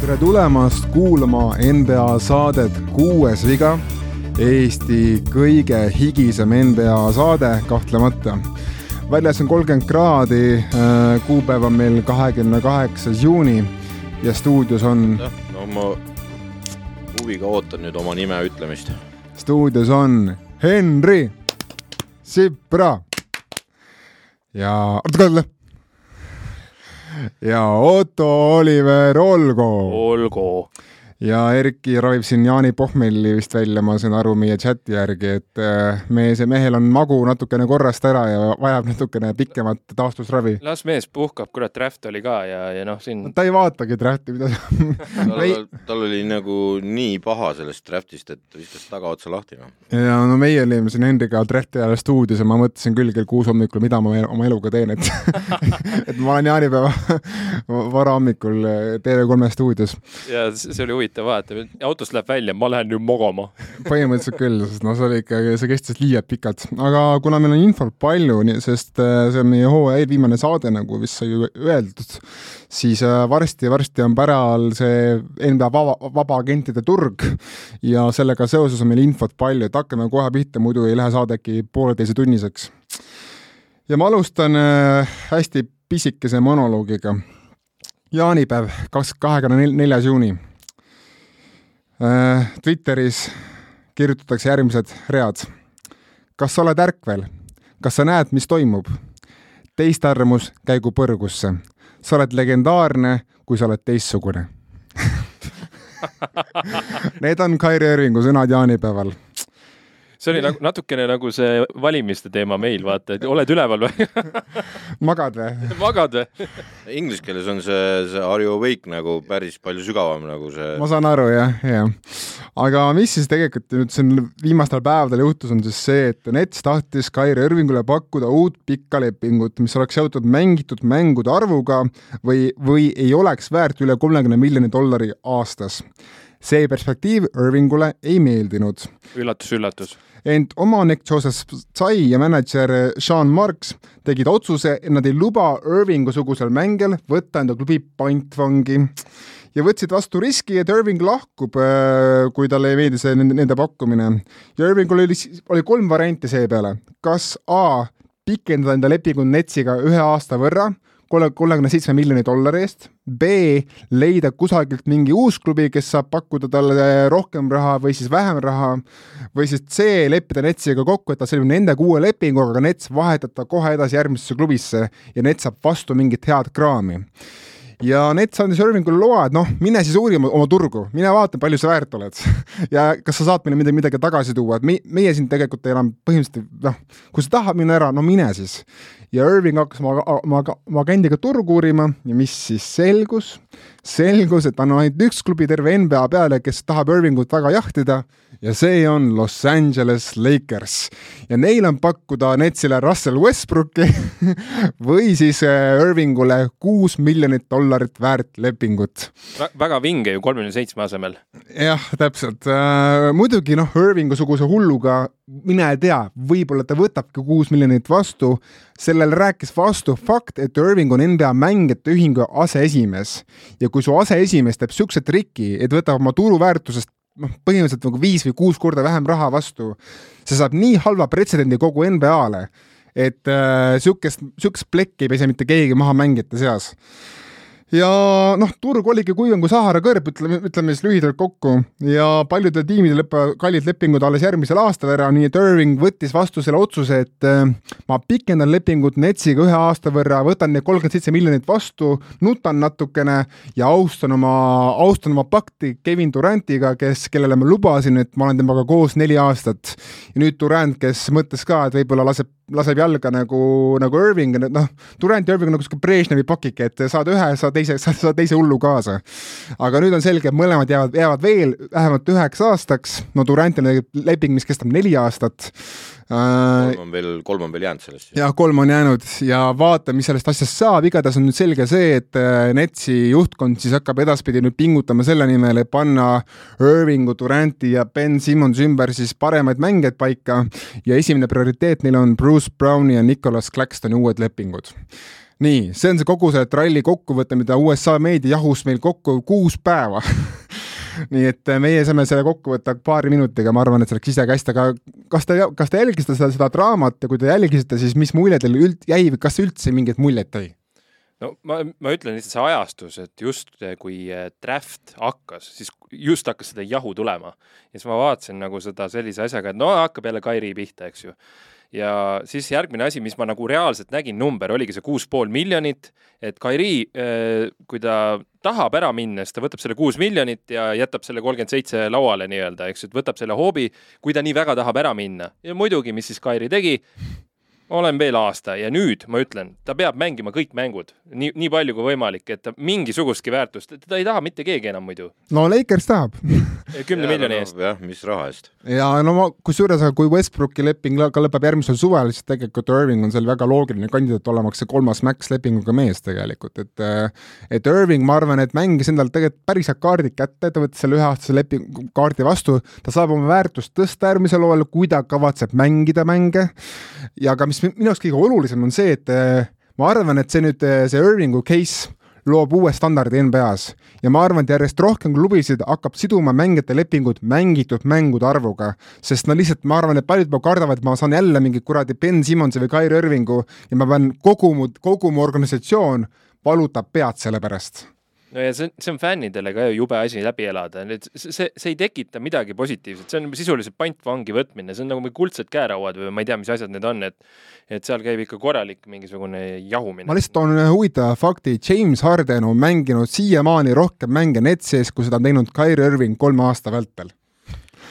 tere tulemast kuulama NBA saadet Kuues viga. Eesti kõige higisem NBA saade, kahtlemata. väljas on kolmkümmend kraadi, kuupäev on meil kahekümne kaheksas juuni ja stuudios on. no ma huviga ootan nüüd oma nime ütlemist. stuudios on Henri Sipra ja, oota kalle ja Otto Oliver Olgo. olgu. Ja Erki ravib siin Jaani pohmelli vist välja, ma saan aru meie chati järgi, et äh, meie, see mehel on magu natukene korrast ära ja vajab natukene pikemat taastusravi. las mees puhkab, kurat, draft oli ka ja, ja noh, siin. ta ei vaatagi drafti, mida tal, tal oli nagu nii paha sellest draftist, et viskas tagaotsa lahti noh. ja no meie olime siin Hendriga drafti ajal stuudios ja ma mõtlesin küll kell kuus hommikul, mida ma oma eluga teen, et et ma olen jaanipäeva varahommikul TV3 stuudios. ja see oli huvitav huvitav vaadata, autost läheb välja, ma lähen nüüd magama. põhimõtteliselt küll, sest noh, see oli ikka, see kestis liialt pikalt, aga kuna meil on infot palju, sest äh, see on meie hooaja eelviimane saade, nagu vist sai öeldud, siis varsti-varsti äh, on päral see enda vaba, vabaagentide turg ja sellega seoses on meil infot palju, et hakkame kohe pihta, muidu ei lähe saade äkki pooleteisetunniseks. ja ma alustan äh, hästi pisikese monoloogiga jaanipäev, kaks, kahekümne neljas juuni Twitteris kirjutatakse järgmised read. kas sa oled ärkvel? kas sa näed, mis toimub? teist arvamus käigu põrgusse. sa oled legendaarne, kui sa oled teistsugune Need on Kairi Irvingu sõnad jaanipäeval see oli nagu natukene nagu see valimiste teema meil, vaata, et oled üleval või magad või? magad või? Inglise keeles on see, see are you awake nagu päris palju sügavam nagu see. ma saan aru jah, jah. aga mis siis tegelikult nüüd siin viimastel päevadel juhtus, on siis see, et Nets tahtis Kairi Irvingule pakkuda uut pikka lepingut, mis oleks seotud mängitud mängude arvuga või, või ei oleks väärt üle kolmekümne miljoni dollari aastas see perspektiiv Irvingule ei meeldinud. üllatus, üllatus ent omanik Joseph Tsai ja mänedžer Sean Marks tegid otsuse, et nad ei luba Irvingu-sugusel mängijal võtta enda klubi pantvangi ja võtsid vastu riski, et Irving lahkub, äh, kui talle ei meeldi see nende pakkumine. ja Irvingul oli, oli kolm varianti seepeale, kas A pikendada enda lepingut Netsiga ühe aasta võrra kolme, kolmekümne seitsme miljoni dollari eest, B leida kusagilt mingi uus klubi, kes saab pakkuda talle rohkem raha või siis vähem raha, või siis C leppida Netsiga kokku, et ta sõlmib nendega uue lepingu, aga Nets vahetab ta kohe edasi järgmisesse klubisse ja Nets saab vastu mingit head kraami ja Nets andis Irvingule loa, et noh, mine siis uuri oma, oma turgu, mine vaata, palju sa väärt oled ja kas sa saad meile midagi, midagi tagasi tuua, et me, meie siin tegelikult enam põhimõtteliselt noh, kui sa tahad minna ära, no mine siis. ja Irving hakkas oma, oma, oma agendiga turgu uurima ja mis siis selgus? selgus, et on ainult üks klubi terve NBA peale, kes tahab Irvingut väga jahtida ja see on Los Angeles Lakers. ja neil on pakkuda Netsile Russell Westbrooki või siis äh, Irvingule kuus miljonit dollarit väärt lepingut Vä. väga vinge ju kolmekümne seitsme asemel. jah, täpselt äh,. muidugi noh, Irvingu-suguse hulluga, mine tea, võib-olla ta võtabki kuus miljonit vastu. sellele rääkis vastu fakt, et Irving on NBA mängijate ühingu aseesimees ja kui su aseesimees teeb siukse triki, et võtab oma turuväärtusest noh, põhimõtteliselt nagu viis või kuus korda vähem raha vastu, see saab nii halva pretsedendi kogu NBA-le, et äh, sihukest, sihukest plekki ei pese mitte keegi maha mängijate seas ja noh, turg oligi kuivem kui Sahara kõrb, ütleme, ütleme siis lühidalt kokku ja paljudel tiimidel lõpevad kallid lepingud alles järgmisel aastal ära, nii et Irving võttis vastu selle otsuse, et äh, ma pikendan lepingut Netsiga ühe aasta võrra, võtan need kolmkümmend seitse miljonit vastu, nutan natukene ja austan oma, austan oma pakti Kevin Durantiga, kes, kellele ma lubasin, et ma olen temaga koos neli aastat. ja nüüd Durant, kes mõtles ka, et võib-olla laseb laseb jalga nagu, nagu Irving, noh, Durant ja Irving on nagu sihuke Brežnevi pakike, et saad ühe, saad teise, saad teise hullu kaasa. aga nüüd on selge, et mõlemad jäävad, jäävad veel vähemalt üheks aastaks, no Durantil on leping, mis kestab neli aastat kolm on veel, kolm on veel jäänud sellest. jah, kolm on jäänud ja vaatame, mis sellest asjast saab, igatahes on nüüd selge see, et äh, Netsi juhtkond siis hakkab edaspidi nüüd pingutama selle nimel, et panna Irvingu, Duranti ja Ben Simmons ümber siis paremaid mängijaid paika. Ja esimene prioriteet neil on Bruce Browni ja Nicolas Claxtoni uued lepingud. Nii, see on see kogu see tralli kokkuvõte, mida USA meedia jahus meil kokku kuus päeva nii et äh, meie saame selle kokku võtta paari minutiga, ma arvan, et see läks ise hästi, aga kas te, kas te jälgisite seda, seda draamat ja kui te jälgisite, siis mis mulje teil üld, jäi või kas üldse mingeid muljeid tõi? no ma, ma ütlen lihtsalt see ajastus, et just äh, kui äh, draft hakkas, siis just hakkas seda jahu tulema. ja siis ma vaatasin nagu seda sellise asjaga, et no hakkab jälle Kairi pihta, eks ju ja siis järgmine asi, mis ma nagu reaalselt nägin, number oligi see kuus pool miljonit, et Kairi, äh, kui ta tahab ära minna, siis ta võtab selle kuus miljonit ja jätab selle kolmkümmend seitse lauale nii-öelda, eks ju, et võtab selle hoobi, kui ta nii väga tahab ära minna. ja muidugi, mis siis Kairi tegi, olen veel aasta ja nüüd ma ütlen, ta peab mängima kõik mängud nii, nii palju kui võimalik, et ta mingisugustki väärtust, teda ei taha mitte keegi enam muidu. no Lakers tahab kümne miljoni eest. jah, mis raha eest. ja no ma, kusjuures, kui Westbrooki leping ka lõpeb järgmisel suvel, siis tegelikult Irving on seal väga loogiline kandidaat olemaks see kolmas max lepinguga mees tegelikult, et et Irving, ma arvan, et mängis endale tegelikult päris head kaardid kätte, ta võttis selle üheaastase lepingu kaardi vastu, ta saab oma väärtust tõsta järgmisel hooajal, kui ta kavatseb mängida mänge ja ka mis mis minu arust kõige olulisem on see, et eh, ma arvan, et see nüüd, eh, see Irvingu case loob uue standardi NBA-s ja ma arvan, et järjest rohkem klubisid hakkab siduma mängijate lepingud mängitud mängude arvuga, sest no lihtsalt ma arvan, et paljud juba kardavad, et ma saan jälle mingi kuradi Ben Simmonsi või Kairi Irvingu ja ma pean kogu mu, kogu mu organisatsioon valutab pead selle pärast no ja see, see on fännidele ka ju jube asi läbi elada, et see, see ei tekita midagi positiivset, see on sisuliselt pantvangi võtmine, see on nagu kuldsed käerauad või ma ei tea, mis asjad need on, et et seal käib ikka korralik mingisugune jahumine. ma lihtsalt toon ühe huvitava fakti, James Harden on mänginud siiamaani rohkem mänge Netsis, kui seda on teinud Kyrie Irving kolme aasta vältel.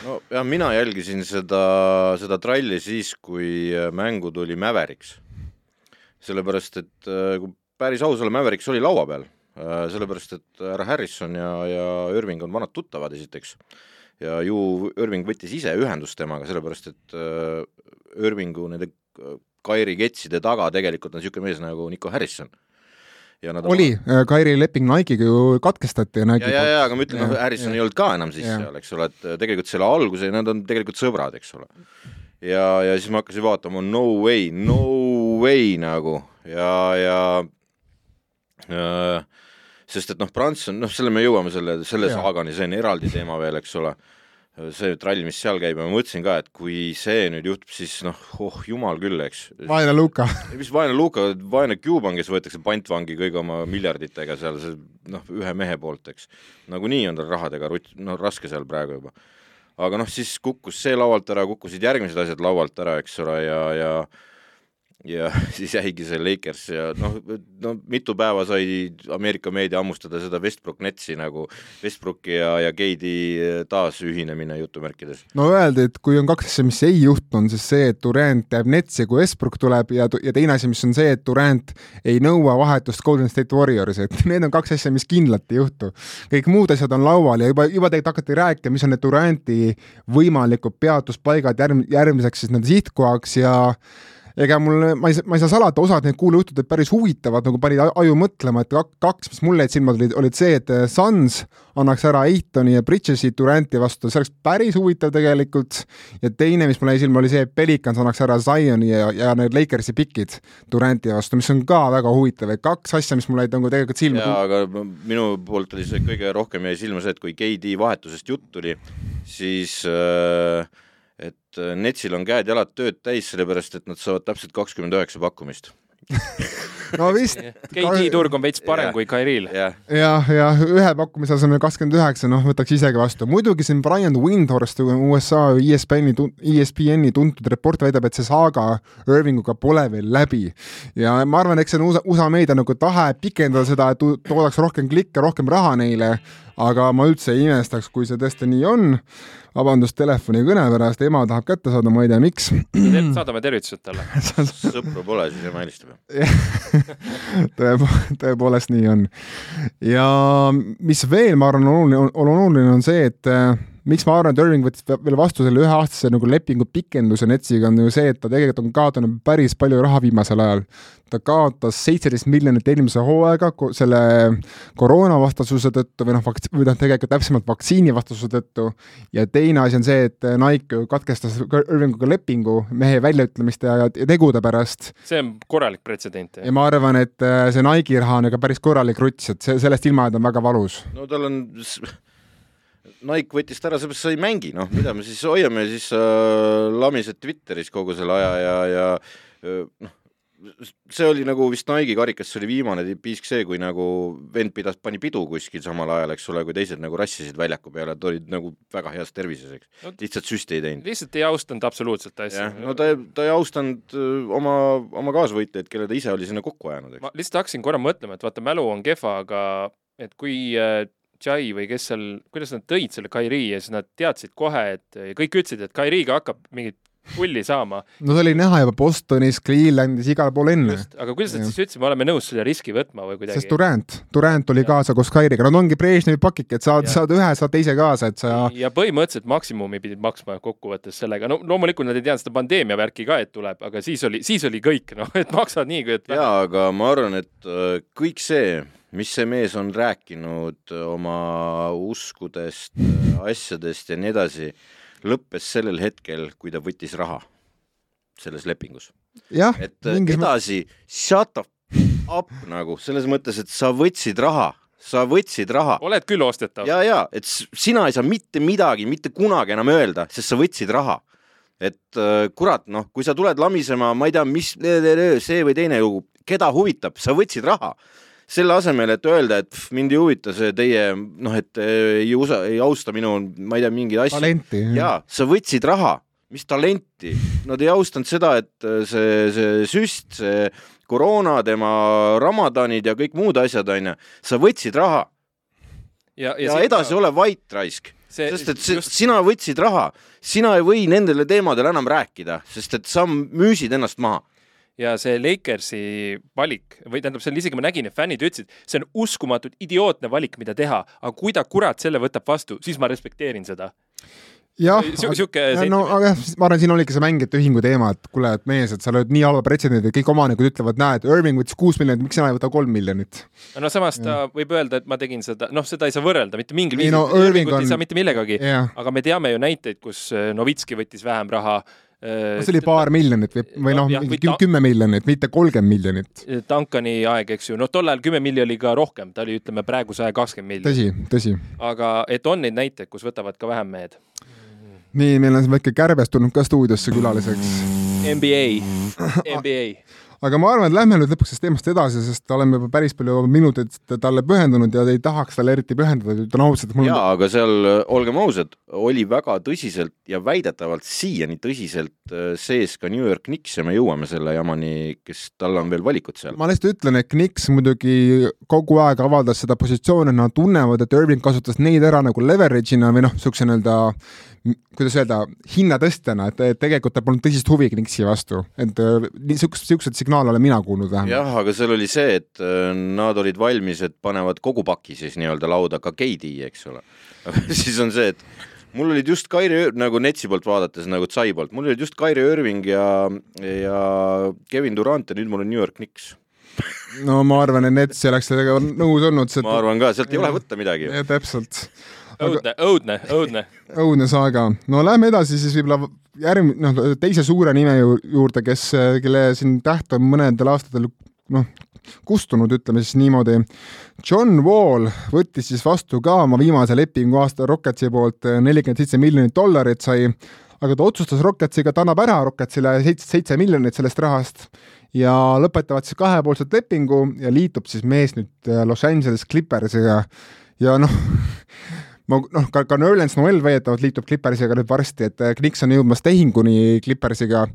No ja mina jälgisin seda, seda tralli siis, kui mängu tuli Mavericks. sellepärast, et kui päris aus olla, Mavericks oli laua peal. Äh, sellepärast, et härra Harrison ja, ja Irving on vanad tuttavad esiteks ja ju Irving võttis ise ühendust temaga, sellepärast et äh, Irvingu nende Kairi ketside taga tegelikult on niisugune mees nagu Nico Harrison. Ja nad oli oma..., äh, Kairi leping Nike'iga ju katkestati ja Nike ja, ja, ja aga ma ütlen, noh, Harrison ja. ei olnud ka enam siis ja. seal, eks ole, et tegelikult selle alguse, nad on tegelikult sõbrad, eks ole. ja, ja siis ma hakkasin vaatama, no way, no way nagu ja, ja äh, sest et noh, Prantsusmaa, noh, selle me jõuame selle, selle saagani, see on eraldi teema veel, eks ole, see trall, mis seal käib ja ma mõtlesin ka, et kui see nüüd juhtub, siis noh, oh jumal küll, eks. vaene Luka. mis vaene Luka, vaene Cuban, kes võetakse pantvangi kõigi oma miljarditega seal, see noh, ühe mehe poolt, eks. nagunii on tal rahadega rutt-, noh, raske seal praegu juba. aga noh, siis kukkus see laualt ära, kukkusid järgmised asjad laualt ära, eks ole, ja, ja ja siis jäigi see Lakers ja noh, no mitu päeva sai Ameerika meedia hammustada seda Westbrook Netsi nagu Westbrooki ja, ja Keidi taasühinemine jutumärkides. no öeldi, et kui on kaks asja, mis ei juhtu, on siis see, et Durant jääb Netsi, kui Westbrook tuleb ja, ja teine asi, mis on see, et Durant ei nõua vahetust Golden State Warriorsi, et need on kaks asja, mis kindlalt ei juhtu. kõik muud asjad on laual ja juba, juba tegelikult hakati rääkima, mis on need Duranti võimalikud peatuspaigad järg, järgmiseks siis nende sihtkohaks ja ega mul, ma ei, ma ei saa salata, osad need kuulujutud päris huvitavad, nagu panid aju mõtlema, et kaks, mis mulle jäid silma, olid, olid see, et eh, Suns annaks ära Eitoni ja Bridges'i Duranti vastu, see oleks päris huvitav tegelikult. ja teine, mis mulle jäi silma, oli see, et Pelicans annaks ära Zioni ja, ja need Lakersi pikid Duranti vastu, mis on ka väga huvitav, et kaks asja, mis mulle jäid nagu tegelikult silma. jaa, aga minu poolt oli see kõige rohkem jäi silma see, et kui KD vahetusest jutt tuli, siis äh, et äh, Netsil on käed-jalad tööd täis, sellepärast et nad saavad täpselt kakskümmend üheksa pakkumist no vist. KD turg on veits parem ja. kui Kairil. jah, jah, ja, ühe pakkumise asemel kakskümmend üheksa, noh, võtaks isegi vastu. muidugi siin Brian Windhorst, USA ESPN-i, ESPN-i tuntud report väidab, et see saaga Irvinguga pole veel läbi. ja ma arvan, eks see on USA, USA meedia nagu tahe pikendada seda, et toodaks rohkem klikke, rohkem raha neile, aga ma üldse ei imestaks, kui see tõesti nii on vabandust telefonikõne pärast, ema tahab kätte saada, ma ei tea, miks. saadame tervitused talle sõpru pole, siis ema helistab tõe, tõepoolest nii on. ja mis veel, ma arvan, oluline, oluline on see, et äh, miks ma arvan, et Irving võttis veel vastu selle üheaastase nagu lepingu pikenduse Netsiga, on ju see, et ta tegelikult on kaotanud päris palju raha viimasel ajal. ta kaotas seitseteist miljonit eelmise hooaega selle koroonavastasuse tõttu või noh, või noh, tegelikult täpsemalt vaktsiinivastasuse tõttu. ja teine asi on see, et Nike katkestas Irvinguga lepingu mehe väljaütlemiste ja, ja tegude pärast. see on korralik pretsedent. ja ma arvan, et äh, see Nike'i raha on ikka päris korralik ruts, et see, sellest ilma jääda on väga valus. no tal on Nike võttis ta ära, sellepärast sa ei mängi, noh, mida me siis hoiame, siis äh, lamised Twitteris kogu selle aja ja, ja äh, noh, see oli nagu vist Nike'i karikas, see oli viimane piisk see, kui nagu vend pidas, pani pidu kuskil samal ajal, eks ole, kui teised nagu rassisid väljaku peale, et olid nagu väga heas tervises, eks no,. lihtsalt süsti ei teinud. lihtsalt ei austanud absoluutselt asja. no ta, ta ei austanud äh, oma, oma kaasvõitlejaid, kelle ta ise oli sinna kokku ajanud, eks. ma lihtsalt hakkasin korra mõtlema, et vaata, mälu on kehva, aga et kui Jai või kes seal, kuidas nad tõid selle Kairi ja siis nad teadsid kohe, et kõik ütlesid, et Kairiga hakkab mingit pulli saama. no see oli näha juba Bostonis, Clevelandis, igal pool enne. aga kuidas nad siis ütlesid, me oleme nõus selle riski võtma või kuidagi? sest Durant, Durant tuli ja. kaasa koos Kairiga, nad ongi Brežnevi pakik, et saad, saad ühe, saad teise kaasa, et sa. ja põhimõtteliselt maksimumi pidid maksma kokkuvõttes sellega, no loomulikult nad ei teadnud seda pandeemia värki ka, et tuleb, aga siis oli, siis oli kõik, noh, et maksad nii, kui et. jaa, aga ma arvan, et äh, kõik see mis see mees on rääkinud oma uskudest, asjadest ja nii edasi, lõppes sellel hetkel, kui ta võttis raha selles lepingus. et edasi, shut up nagu selles mõttes, et sa võtsid raha sa võtsid raha. oled küll ostetav. ja, ja, et sina ei saa mitte midagi mitte kunagi enam öelda, sest sa võtsid raha. et äh, kurat, noh, kui sa tuled lamisema, ma ei tea, mis see või teine lugu, keda huvitab, sa võtsid raha selle asemel, et öelda, et pff, mind ei huvita see teie noh, et ei usa, ei austa minu, ma ei tea, mingeid asju. jaa, sa võtsid raha, mis talenti, nad ei austanud seda, et see, see süst, see koroona, tema Ramadanid ja kõik muud asjad, onju, sa võtsid raha. ja, ja, ja edasi ka... ole vait, raisk. See, sest et just... sina võtsid raha, sina ei või nendele teemadele enam rääkida, sest et sa müüsid ennast maha ja see Lakersi valik või tähendab, seal isegi ma nägin, et fännid ütlesid, see on uskumatult idiootne valik, mida teha, aga kui ta kurat selle võtab vastu, siis ma respekteerin seda jah, no aga jah, ma arvan, siin oligi see mängijate ühingu teema, et kuule, et mees, et sa lööd nii halva pretsedendi, et kõik omanikud ütlevad, näed, Irving võttis kuus miljonit, miks sina ei võta kolm miljonit? no samas ta ja. võib öelda, et ma tegin seda, noh, seda ei saa võrrelda mitte mingil viisil no,, Irvingut on... ei saa mitte millegagi, aga me teame ju näiteid, kus eh, Novitski võttis vähem raha see oli paar miljonit või, või noh, mingi kümme miljonit, mitte kolmkümmend miljonit. Duncani aeg, eks ju, noh, tol ajal kümme miljonit oli ka rohkem, ta oli, ütleme, praegu saja kakskümmend miljonit. tõsi, tõsi. aga et on neid näiteid, kus võtavad ka vähem mehed. nii, meil on siin väike kärbes tulnud ka stuudiosse külaliseks. NBA, NBA aga ma arvan, et lähme nüüd lõpuks sellest teemast edasi, sest oleme juba päris palju minuteid talle pühendunud ja ei tahaks talle eriti pühendada, ütlen ausalt. jaa, aga seal, olgem ausad, oli väga tõsiselt ja väidetavalt siiani tõsiselt äh, sees ka New York Knicks ja me jõuame selle jamani, kes, tal on veel valikud seal. ma lihtsalt ütlen, et Knicks muidugi kogu aeg avaldas seda positsiooni, nad tunnevad, et Irving kasutas neid ära nagu leverage'ina või noh, niisuguse nii-öelda kuidas öelda, hinnatõstjana, et tegelikult tal polnud tõsist huvi Knicksi vastu, et äh, niisugust, niisuguseid signaale olen mina kuulnud vähemalt. jah, aga seal oli see, et äh, nad olid valmis, et panevad kogu paki siis nii-öelda lauda ka KD, eks ole. siis on see, et mul olid just Kairi, nagu Netsi poolt vaadates, nagu Tsai poolt, mul olid just Kairi Irving ja, ja Kevin Durant ja nüüd mul on New York Knicks no ma arvan, et Nets ei oleks sellega nõus olnud. ma arvan ka, sealt ei ole võtta midagi. täpselt õudne, õudne, õudne. õudne saaga. no lähme edasi siis võib-olla järgmine, noh, teise suure nime juurde, kes, kelle siin täht on mõnedel aastatel noh, kustunud, ütleme siis niimoodi. John Wall võttis siis vastu ka oma viimase lepingu aasta Rocketsi poolt nelikümmend seitse miljonit dollarit sai, aga ta otsustas Rocketsiga, ta annab ära Rocketsile seitse, seitse miljonit sellest rahast ja lõpetavad siis kahepoolset lepingu ja liitub siis mees nüüd Los Angeles Clippersiga ja noh ma noh, ka, ka Nerlens Noel väidetavalt liitub Clippersiga nüüd varsti, et Knicks on jõudmas tehinguni Clippersiga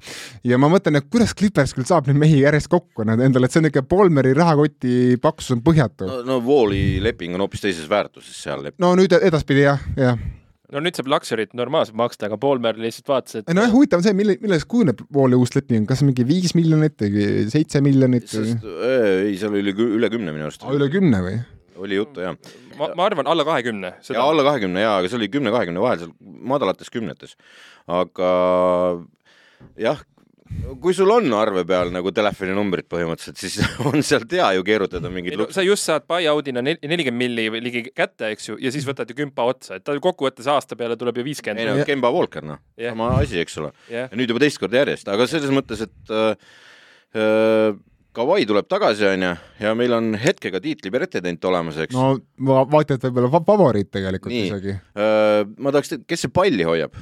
ja ma mõtlen, et kuidas Clippers küll saab neid mehi järjest kokku endale, et see on niisugune Polmeri rahakoti paksus on põhjatu. no, no Walli leping on hoopis teises väärtuses seal. no nüüd edaspidi jah, jah no nüüd saab Luxury't normaalselt maksta, aga Paul lihtsalt vaatas, et ei nojah, huvitav on see, mille, milles kujuneb Walli uus leping, kas mingi viis miljonit või seitse miljonit äh, ei, seal oli kü- üle kümne minu arust Ah, üle kümne või? oli juttu jah. ma, ma arvan alla kahekümne. ja alla kahekümne jaa, aga see oli kümne-kahekümne vahel seal madalates kümnetes. aga jah, kui sul on arve peal nagu telefoninumbrid põhimõtteliselt, siis on sealt hea ju keerutada mingit No, sa just saad buy-out'ina nel- nelikümmend milli või ligi kätte, eks ju, ja siis võtad ju kümpa otsa, et ta kokkuvõttes aasta peale tuleb ju ei viiskümmend. no Kemba Walker noh, Jah. sama asi, eks ole. ja nüüd juba teist korda järjest, aga selles mõttes, et äh, äh, Kawhi tuleb tagasi, onju, ja meil on hetkega tiitli pretedent olemas, eks no va- vaata, et võib-olla fa- favoriit tegelikult Nii. isegi. äh,. ma tahaks, kes see palli hoiab?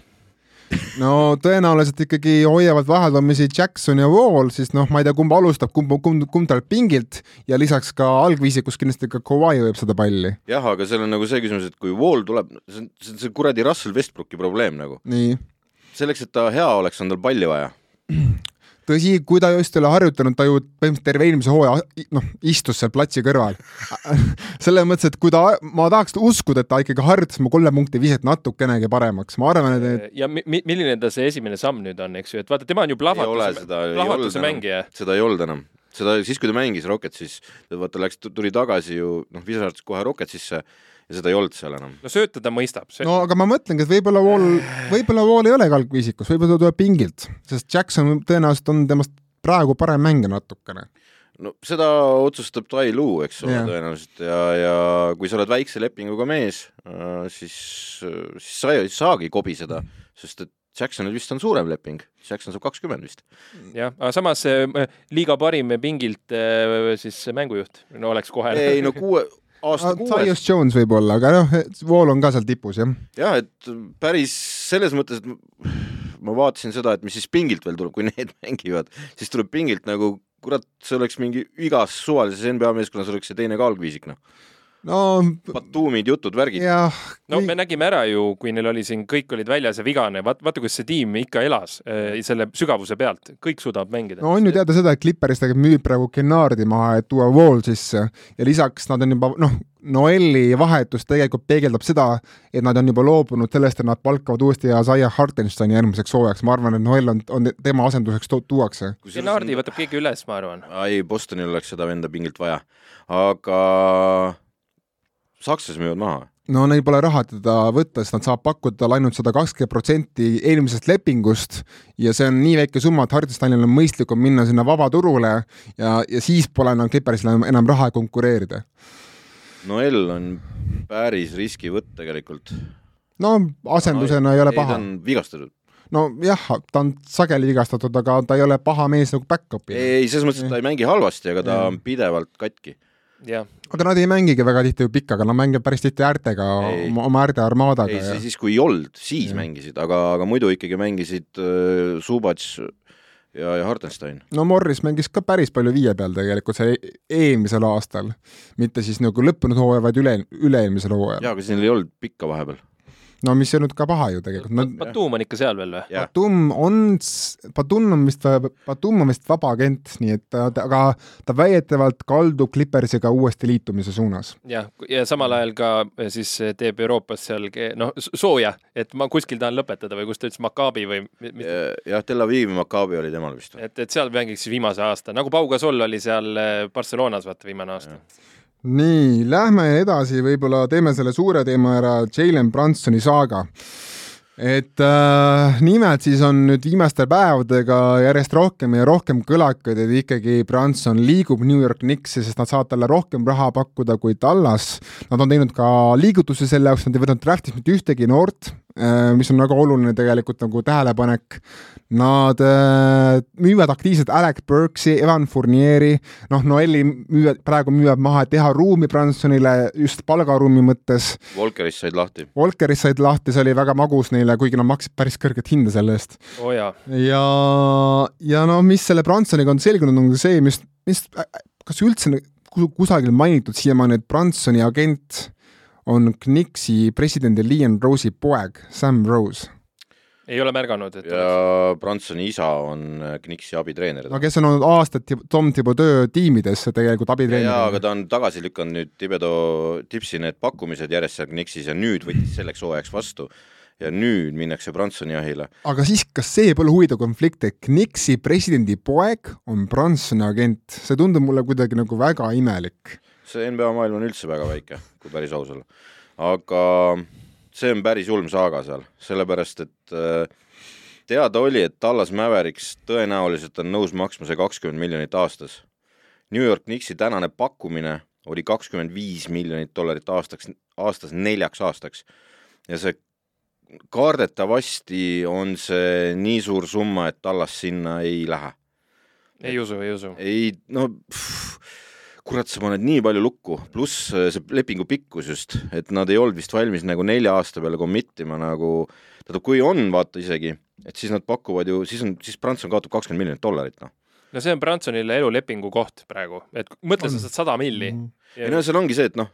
no tõenäoliselt ikkagi hoiavad vaheldumisi Jackson ja Wall, siis noh, ma ei tea, kumb alustab, kumb, kumb, kumb tuleb pingilt ja lisaks ka algviisikus kindlasti ka Kawhi hoiab seda palli. jah, aga seal on nagu see küsimus, et kui Wall tuleb, see on, see on see kuradi Russell Westbrooki probleem nagu. selleks, et ta hea oleks, on tal palli vaja. tõsi, kui ta just ei ole harjutanud, ta ju põhimõtteliselt terve eelmise hooaja noh, istus seal platsi kõrval. selles mõttes, et kui ta, ma tahaks uskuda, et ta ikkagi harjutas oma kolme punkti viset natukenegi paremaks, ma arvan, et need ja mi- mi- milline ta see esimene samm nüüd on, eks ju, et vaata, tema on ju plahvatuse, seda, ei olnud plahvatuse mängija., seda ei olnud enam. seda siis, kui ta mängis Rocketsis, vaata läks, tuli tagasi ju noh, visas kohe Rocketsisse ja seda ei olnud seal enam. no sööta ta mõistab. no aga ma mõtlengi, et võib-olla Wall, võib-olla Wall ei olegi algviisikus, võib-olla ta tuleb pingilt, sest Jackson tõenäoliselt on temast praegu parem mängija natukene. no seda otsustab Tai Lu, eks ole Jah. tõenäoliselt ja, ja kui sa oled väikse lepinguga mees, siis, siis sa ei saagi kobiseda, sest et Jacksonil vist on suurem leping, Jackson saab kakskümmend vist. jah, aga samas äh, liiga parim pingilt äh, siis mängujuht, no oleks kohe. ei no kuue, aasta kuues, Tyus Jones võib-olla, aga noh, Wall on ka seal tipus jah. jah, et päris selles mõttes, et ma- vaatasin seda, et mis siis pingilt veel tuleb, kui need mängivad, siis tuleb pingilt nagu kurat, see oleks mingi igas suvalises NBA meeskonnas oleks see teine kaalgviisik, noh. No Batumid, jutud, värgid. no me nägime ära ju, kui neil oli siin, kõik olid väljas ja vigane, vaata, vaata, kuidas see tiim ikka elas äh, selle sügavuse pealt, kõik suudavad mängida. no on ju teada seda, et Clippers tegelikult müüb praegu Kennardi maha, et tuua Wall sisse ja lisaks nad on juba noh, Noelli vahetus tegelikult peegeldab seda, et nad on juba loobunud sellest, et nad palkavad uuesti Isaiah Hartensteini järgmiseks hooajaks, ma arvan, et Noel on, on tema asenduseks to- tuuakse. Gennardi võtab keegi üles, ma arvan. ei, Bostonil oleks seda venda pingilt vaja, aga sakslased müüvad maha. no neil pole raha teda võtta, sest nad saavad pakkuda talle ainult sada kakskümmend protsenti eelmisest lepingust ja see on nii väike summa, et Hartensteinil on mõistlikum minna sinna vabaturule ja, ja siis pole enam Clippersil enam, enam raha konkureerida. Noel on päris riskivõtt tegelikult. no asendusena ei ole ta paha. on vigastatud. nojah, ta on sageli vigastatud, aga ta ei ole paha mees nagu back-up'i. ei, selles mõttes, et ta ei mängi halvasti, aga ta Jah. on pidevalt katki. jah, aga nad ei mängigi väga tihti ju pikkaga, nad mängivad päris tihti äärtega, oma, äärde armaadaga ei, ja siis kui ei olnud, siis Jah. mängisid, aga, aga muidu ikkagi mängisid äh, Subats ja, ja Hartenstein. no Morris mängis ka päris palju viie peal tegelikult see eelmisel aastal, mitte siis nagu lõppenud hooajal, vaid üle, üle-eelmisel hooajal. jaa, aga siin ei olnud pikka vahepeal. No mis ei olnud ka paha ju tegelikult no,. Batum on ikka seal veel või? Batum on, Batum on vist, Batum on vist vaba agent, nii et aga ta väidetavalt kaldub Clippersiga uuesti liitumise suunas. jah, ja samal ajal ka eh, siis teeb Euroopas seal ke- noh, sooja, et ma kuskil tahan lõpetada või kus ta ütles, Maccabi või mi- jah, Tel Avivi Maccabi oli temal vist. et, et seal mängiks viimase aasta, nagu Pau Gasol oli seal eh, Barcelonas, vaata viimane aasta. nii, lähme edasi, võib-olla teeme selle suure teema ära, Jalen Brunsoni saaga. et äh, nimelt siis on nüüd viimaste päevadega järjest rohkem ja rohkem kõlakaid, et ikkagi Brunson liigub New York Knicksi, sest nad saavad talle rohkem raha pakkuda kui Tallas. Nad on teinud ka liigutusi selle jaoks, nad ei võtnud draft'ist mitte ühtegi noort, mis on väga oluline tegelikult nagu tähelepanek. Nad äh, müüvad aktiivselt Alec Burks'i, Evan Fournieri, noh, Noelli müüvad, praegu müüvad maha, et teha ruumi Brunsonile just palgaruumi mõttes. Volkerist said lahti. Volkerist said lahti, see oli väga magus neile, kuigi nad maksid päris kõrget hinda selle eest. oo jaa, ja, ja no mis selle Brunsoniga on selgunud, on see, mis, mis, kas üldse kus- kusagil mainitud siiamaani, et Brunsoni agent on Knicksi presidendi Liam Rose'i poeg, Sam Rose. ei ole märganud, et ja Bransoni isa on äh, Knicksi abitreener. no kes on olnud aastaid Tom Thibodeau tiimides tegelikult jaa, aga abitreener. ta on tagasi lükanud nüüd Tibedo tipsi need pakkumised järjest seal Knicksis ja nüüd võttis selleks hooajaks vastu. ja nüüd minnakse Bransoni jahile. aga siis, kas see pole huvitav konflikt, et Knicksi presidendi poeg on Bransoni agent, see tundub mulle kuidagi nagu väga imelik. See NBA maailm on üldse väga väike, kui päris aus olla. aga see on päris julm saaga seal, sellepärast et äh, teada oli, et Tallas Mavericks tõenäoliselt on nõus maksma see kakskümmend miljonit aastas. New York Knicksi tänane pakkumine oli kakskümmend viis miljonit dollarit aastaks, aastas neljaks aastaks. ja see kardetavasti on see nii suur summa, et Tallas sinna ei lähe. ei usu, ei usu. ei, no pff, kurat, sa paned nii palju lukku, pluss äh, see lepingu pikkus just, et nad ei olnud vist valmis nagu nelja aasta peale commit ima nagu, tähendab, kui on, vaata isegi, et siis nad pakuvad ju, siis on, siis Prantsusmaa kaotab kakskümmend miljonit dollarit, noh. no see on Bransonile elulepingu koht praegu, et mõtle, sa saad sada milli mm. -hmm. ei no seal ongi see, et noh,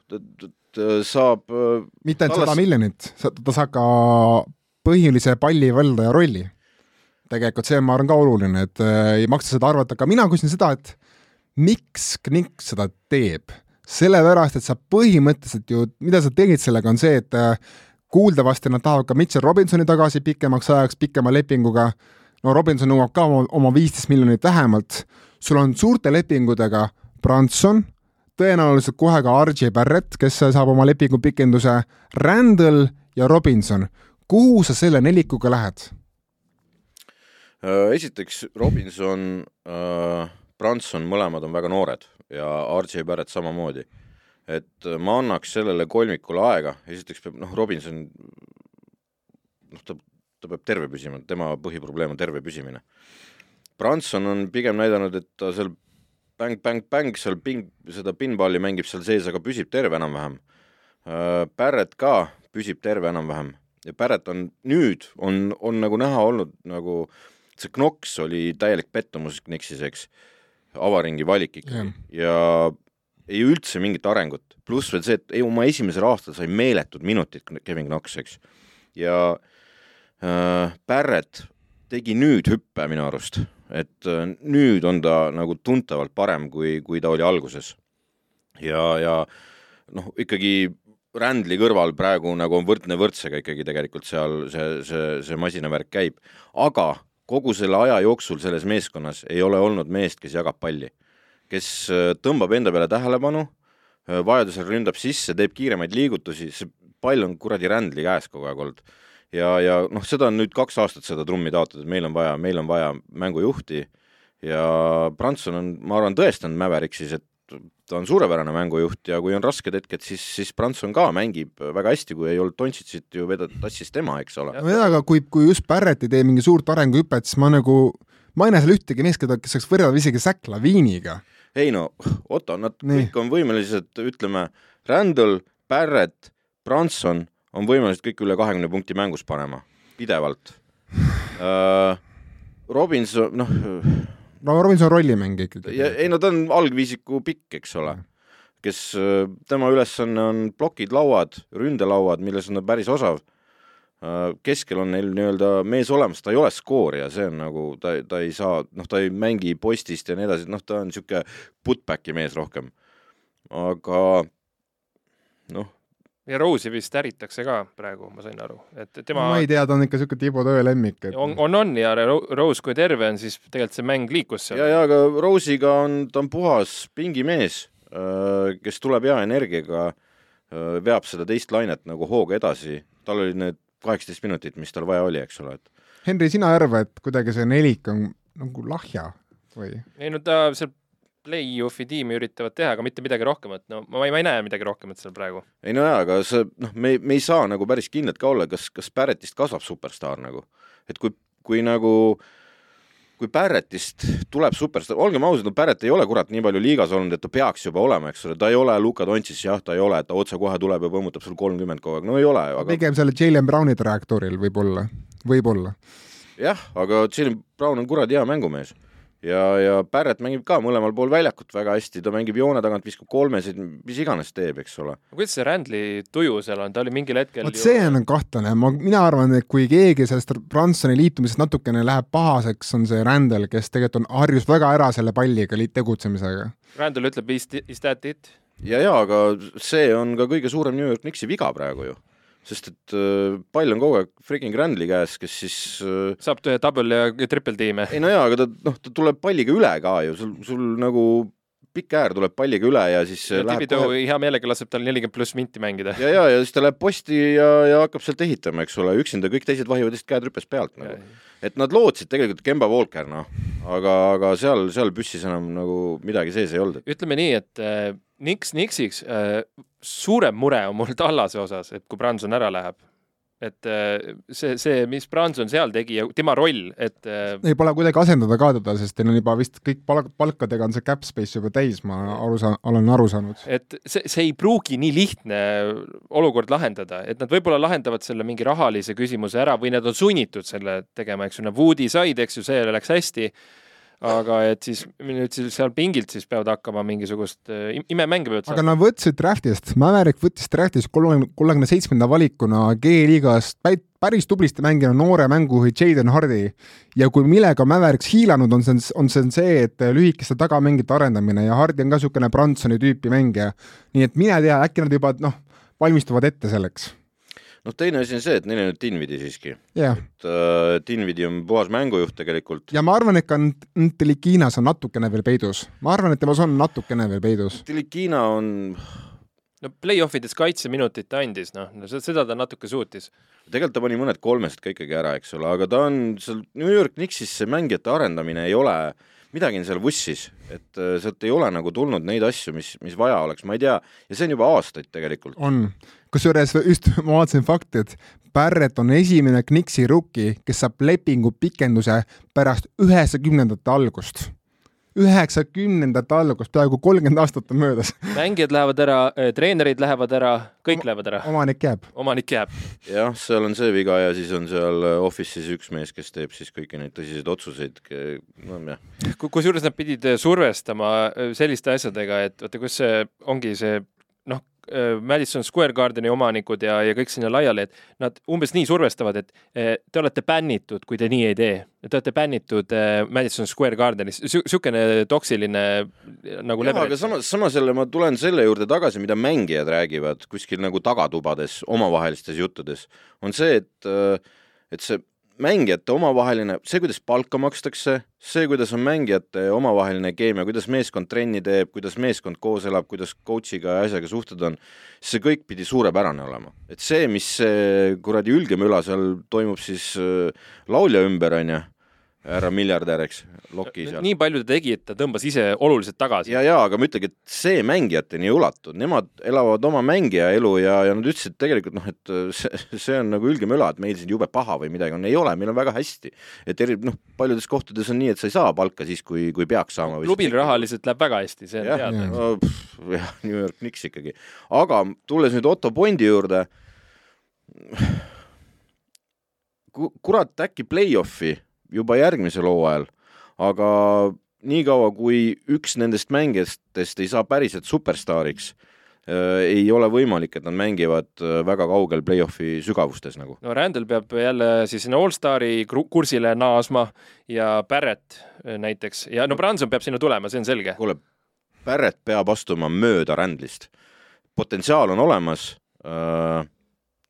saab äh, mitte ainult sada miljonit, ta saab ka põhilise pallivaldaja rolli. tegelikult see, ma arvan, ka oluline, et äh, ei maksa seda arvata, aga mina küsin seda, et miks Knink seda teeb? sellepärast, et sa põhimõtteliselt ju, mida sa tegid sellega, on see, et äh, kuuldavasti nad tahavad ka Mitchell Robinsoni tagasi pikemaks ajaks, pikema lepinguga, no Robinson nõuab ka oma viisteist miljonit vähemalt, sul on suurte lepingutega Branson, tõenäoliselt kohe ka RJ Barrett, kes saab oma lepingu pikenduse, Randall ja Robinson. kuhu sa selle nelikuga lähed? Äh, esiteks Robinson äh Branson, mõlemad on väga noored ja RJ Barrett samamoodi. et ma annaks sellele kolmikule aega, esiteks peab noh, Robinson noh, ta, ta peab terve püsima, tema põhiprobleem on terve püsimine. Branson on pigem näidanud, et ta seal bäng-bäng-bäng seal ping, seda pinballi mängib seal sees, aga püsib terve enam-vähem. Äh, Barrett ka püsib terve enam-vähem ja Barrett on nüüd, on, on nagu näha olnud nagu see Knox oli täielik pettumus Knicksis, eks avaringi valik ikkagi. Ja, ja ei üldse mingit arengut, pluss veel see, et ei, oma esimesel aastal sai meeletud minutid Kevin Knox, eks. ja äh, Barrett tegi nüüd hüppe minu arust, et äh, nüüd on ta nagu tuntavalt parem, kui, kui ta oli alguses. ja, ja noh, ikkagi Randli kõrval praegu nagu on võrdne võrdsega ikkagi tegelikult seal see, see, see masinavärk käib, aga kogu selle aja jooksul selles meeskonnas ei ole olnud meest, kes jagab palli, kes äh, tõmbab enda peale tähelepanu, äh, vajadusel ründab sisse, teeb kiiremaid liigutusi, see pall on kuradi rändli käes kogu aeg olnud. ja, ja noh, seda on nüüd kaks aastat seda trummi taotud, et meil on vaja, meil on vaja mängujuhti ja Branson on, ma arvan, tõestanud Mäveriksis, et ta on suurepärane mängujuht ja kui on rasked hetked, siis, siis Prantsusmaa ka mängib väga hästi, kui ei olnud Dontšitsit ju vedada, tassis tema, eks ole. nojah, aga kui, kui just Barrett ei tee mingi suurt arenguhüpet, siis ma nagu, ma ei näe seal ühtegi meest, keda, kes saaks võrrelda isegi Zack Laviniga. ei no, Otto, nad Nii. kõik on võimelised, ütleme, Randall, Barrett, Branson on võimelised kõik üle kahekümne punkti mängus panema, pidevalt uh,. Robinson, noh no Robinson rollimängija ikkagi. ei no ta on algviisiku pikk, eks ole, kes, äh, tema ülesanne on plokid, lauad, ründelauad, milles on ta päris osav. Äh, keskel on neil nii-öelda mees olemas, ta ei ole skoorija, see on nagu, ta, ta ei saa, noh, ta ei mängi postist ja nii edasi, noh, ta on niisugune putback'i mees rohkem. aga noh, ja Rose'i vist äritakse ka praegu, ma sain aru, et tema ma ei tea, ta on ikka niisugune Tiibo Tõe lemmik et.... on, on, on ja Rose, kui terve on, siis tegelikult see mäng liikus seal. ja, ja aga Rose'iga on, ta on puhas pingimees, äh, kes tuleb hea energiaga, äh, veab seda teist lainet nagu hooga edasi, tal oli need kaheksateist minutit, mis tal vaja oli, eks ole, et Henri, sina ei arva, et kuidagi see nelik on nagu lahja või? ei no ta seal play-off'i tiimi üritavad teha, aga mitte midagi rohkemat, no ma ei, ma ei näe midagi rohkemat seal praegu. ei no jaa, aga see noh, me, me ei saa nagu päris kindlad ka olla, kas, kas Barrettist kasvab superstaar nagu. et kui, kui nagu kui Barrettist tuleb superstaar, olgem ausad, no Barrett ei ole kurat nii palju liigas olnud, et ta peaks juba olema, eks ole, ta ei ole Luka Dontšis, jah, ta ei ole, et ta otsekohe tuleb ja põmmutab sul kolmkümmend kogu aeg, no ei ole aga.... pigem selle Jalen Browni trajektooril võib-olla, võib-olla. jah, aga Jalen Brown on kuradi hea mängumees ja, ja Barrett mängib ka mõlemal pool väljakut väga hästi, ta mängib joone tagant, viskab kolmesid, mis iganes teeb, eks ole. kuidas see Randli tuju seal on, ta oli mingil hetkel vot see on kahtlane, ma, mina arvan, et kui keegi sellest Bransoni liitumisest natukene läheb pahaseks, on see Randel, kes tegelikult on, harjus väga ära selle palliga tegutsemisega. Randel ütleb is, is that it? ja, ja aga see on ka kõige suurem New York Knicksi viga praegu ju sest et äh, pall on kogu aeg freaking Randli käes, kes siis äh, saab double ja triple tiime. ei no jaa, aga ta noh, ta tuleb palliga üle ka ju, sul, sul nagu pikk äär tuleb palliga üle ja siis ja Tibido kohe... hea meelega laseb tal nelikümmend pluss minti mängida. ja, ja, ja siis ta läheb posti ja, ja hakkab sealt ehitama, eks ole, üksinda kõik teised vahivad lihtsalt käed rüpes pealt nagu. et nad lootsid tegelikult Kemba Walker, noh, aga, aga seal, seal püssis enam nagu midagi sees ei olnud. ütleme nii, et äh, Niks, Niksiks äh, suurem mure on mul Tallase osas, et kui Branson ära läheb et äh, see, see, mis Branson seal tegi ja tema roll, et äh, ei, pole kuidagi asendada ka teda, sest teil on juba vist kõik palk, palkadega on see cap space juba täis, ma aru saan, olen aru saanud. et see, see ei pruugi nii lihtne olukord lahendada, et nad võib-olla lahendavad selle mingi rahalise küsimuse ära või nad on sunnitud selle tegema, eks ju, nad Woodi said, eks ju, see läks hästi aga et siis nüüd siis seal pingilt siis peavad hakkama mingisugust äh, imemänge peavad saama. aga nad võtsid draftist, Maverick võttis draftist kolmekümne, kolmekümne seitsmenda valikuna G-liigast päris tublisti mänginud noore mängujuhi Jaden Hardi ja kui millega Mavericks hiilanud on, see on, on see, see, et lühikeste tagamängide arendamine ja Hardi on ka niisugune Bransoni tüüpi mängija. nii et mine tea, äkki nad juba noh, valmistuvad ette selleks noh, teine asi on see, et neil on nüüd Dinvidi siiski yeah.. et äh, Dinvidi on puhas mängujuht tegelikult. ja ma arvan, et ka Ntelikinas on natukene veel peidus. ma arvan, et temas on natukene veel peidus. Ntelikina on no play-off ides kaitseminutid ta andis, noh, seda ta natuke suutis. tegelikult ta pani mõned kolmest ka ikkagi ära, eks ole, aga ta on seal New York Knicksis see mängijate arendamine ei ole äh, midagi on seal vussis, et äh, sealt ei ole nagu tulnud neid asju, mis, mis vaja oleks, ma ei tea, ja see on juba aastaid tegelikult. on, kusjuures just ma vaatasin fakti, et Barrett on esimene Knixi rookie, kes saab lepingu pikenduse pärast üheksakümnendate algust üheksakümnendate algust, peaaegu kolmkümmend aastat on möödas. mängijad lähevad ära, eh, treenerid lähevad ära, kõik Oma, lähevad ära. omanik jääb. omanik jääb. jah, seal on see viga ja siis on seal eh, office'is üks mees, kes teeb siis kõiki neid tõsiseid otsuseid. no jah. kusjuures nad pidid eh, survestama selliste asjadega, et vaata, kus see ongi see Äh, Madison Square Gardeni omanikud ja, ja kõik sinna laiali, et nad umbes nii survestavad, et äh, te olete bännitud, kui te nii ei tee. Te olete bännitud äh, Madison Square Gardenis, niisugune toksiline nagu läbi. aga samas, samas jälle ma tulen selle juurde tagasi, mida mängijad räägivad kuskil nagu tagatubades, omavahelistes juttudes, on see, et, et see mängijate omavaheline, see, kuidas palka makstakse, see, kuidas on mängijate omavaheline keemia, kuidas meeskond trenni teeb, kuidas meeskond koos elab, kuidas coach'iga ja asjaga suhted on, see kõik pidi suurepärane olema. et see, mis see kuradi ülgemüla seal toimub siis äh, laulja ümber, on ju härra miljardär, eks, Loki seal. nii palju ta tegi, et ta tõmbas ise oluliselt tagasi. ja, ja aga ma ütlengi, et see mängijateni ei ulatu, nemad elavad oma mängija elu ja, ja nad ütlesid tegelikult noh, et see, see on nagu ülge möla, et meil siin jube paha või midagi on, ei ole, meil on väga hästi. et eri, noh, paljudes kohtades on nii, et sa ei saa palka siis, kui, kui peaks saama. klubil rahaliselt läheb väga hästi, see on ja, teada. Jah, New York Knicks ikkagi. aga tulles nüüd Otto Bondi juurde, kurat, äkki play-off'i juba järgmisel hooajal, aga niikaua, kui üks nendest mängijatest ei saa päriselt superstaariks äh,, ei ole võimalik, et nad mängivad äh, väga kaugel play-off'i sügavustes nagu. no Randall peab jälle siis sinna allstari kursile naasma ja Barrett äh, näiteks ja no Branson peab sinna tulema, see on selge. kuule, Barrett peab astuma mööda Randlist. potentsiaal on olemas äh,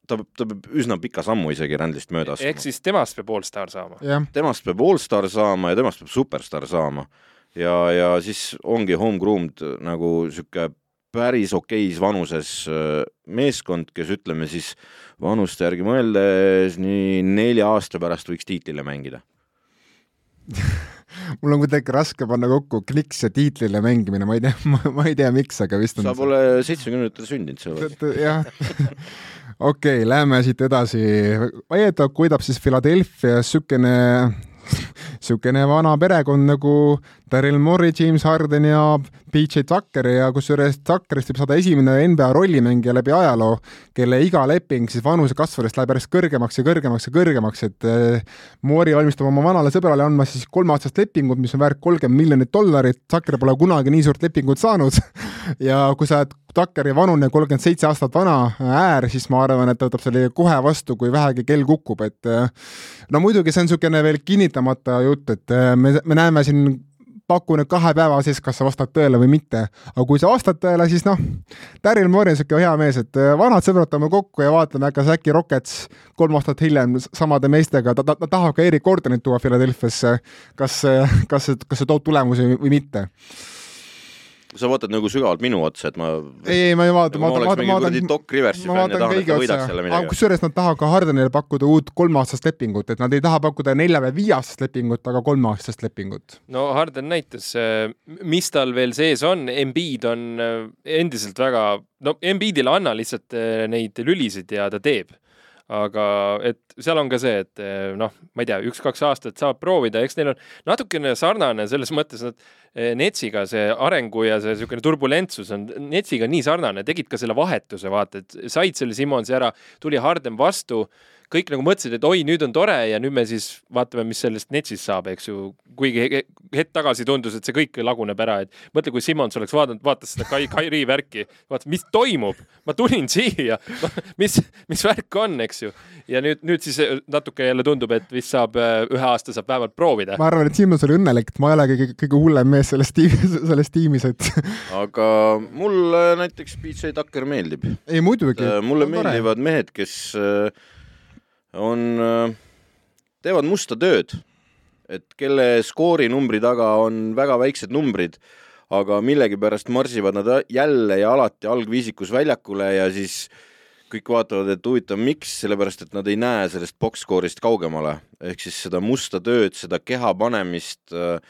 ta, ta peab üsna pika sammu isegi rändlist mööda astuma. ehk siis temast peab allstar saama? temast peab allstar saama ja temast peab superstar saama. ja, ja siis ongi homegroomed nagu niisugune päris okeis vanuses äh, meeskond, kes ütleme siis vanuste järgi mõeldes nii nelja aasta pärast võiks tiitlile mängida mul on kuidagi raske panna kokku kliks ja tiitlile mängimine, ma ei tea, ma ei tea, miks, aga vist on sa pole seitsmekümnendatel sündinud, sa oled. jah okei okay,, lähme siit edasi. väidetavalt võidab siis Philadelphia niisugune niisugune vana perekond nagu Daryl Morey, James Harden ja PJ Tucker ja kusjuures Tuckerist võib saada esimene NBA rollimängija läbi ajaloo, kelle iga leping siis vanuse kasvades läheb järjest kõrgemaks ja kõrgemaks ja kõrgemaks, et eh, Morey valmistab oma vanale sõbrale andma siis kolmeaastast lepingut, mis on väärt kolmkümmend miljonit dollarit, Tucker pole kunagi nii suurt lepingut saanud. Ja kui sa oled Tuckeri vanune kolmkümmend seitse aastat vana äär, siis ma arvan, et ta võtab selle kohe vastu, kui vähegi kell kukub, et eh, no muidugi see on niisugune veel kinnitamata jutt, et eh, me, me näeme siin paku nüüd kahe päeva sees, kas sa vastad tõele või mitte. aga kui sa vastad tõele, siis noh, Daryl Morey on siuke hea mees, et äh, vanad sõbrad võtame kokku ja vaatame, kas äkki Rockets kolm aastat hiljem samade meestega, ta, ta, ta tahab ka Erik Gordonit tuua Philadelphiasse, kas, kas, kas see toob tulemusi või mitte sa vaatad nagu sügavalt minu otsa, et ma ei, ei, ma ei vaata, ma vaatan, kuradi vaatan, Doc Riversi fänn ja tahan, et ta võidaks selle midagi. kusjuures nad tahavad ka Hardenile pakkuda uut kolmeaastast lepingut, et nad ei taha pakkuda nelja või viieaastast lepingut, aga kolmeaastast lepingut. no Harden näitas, äh, mis tal veel sees on, Embiid on äh, endiselt väga, no Embiidile anna lihtsalt äh, neid lülisid ja ta teeb aga et seal on ka see, et noh, ma ei tea, üks-kaks aastat saab proovida, eks neil on natukene sarnane selles mõttes, nad Eh, Netsiga see arengu ja see niisugune turbulentsus on Netsiga nii sarnane, tegid ka selle vahetuse, vaata, et said selle Simonsi ära, tuli Harden vastu kõik nagu mõtlesid, et oi, nüüd on tore ja nüüd me siis vaatame, mis sellest Netsist saab, eks ju. kuigi hetk tagasi tundus, et see kõik laguneb ära, et mõtle, kui Simmons oleks vaadanud, vaatas seda Kai, Kairi värki, vaatas, mis toimub, ma tulin siia, mis, mis värk on, eks ju. ja nüüd, nüüd siis natuke jälle tundub, et vist saab ühe aasta saab vähemalt proovida. ma arvan, et Simmons oli õnnelik, et ma ei ole kõige, kõige hullem mees selles tiimis, selles tiimis, et aga mulle näiteks PJ Tucker meeldib. ei muidugi. mulle meeldivad mehed, kes äh, on, äh, teevad musta tööd, et kelle skoorinumbri taga on väga väiksed numbrid, aga millegipärast marsivad nad jälle ja alati algviisikus väljakule ja siis kõik vaatavad, et huvitav, miks, sellepärast et nad ei näe sellest box-score'ist kaugemale, ehk siis seda musta tööd, seda keha panemist, äh,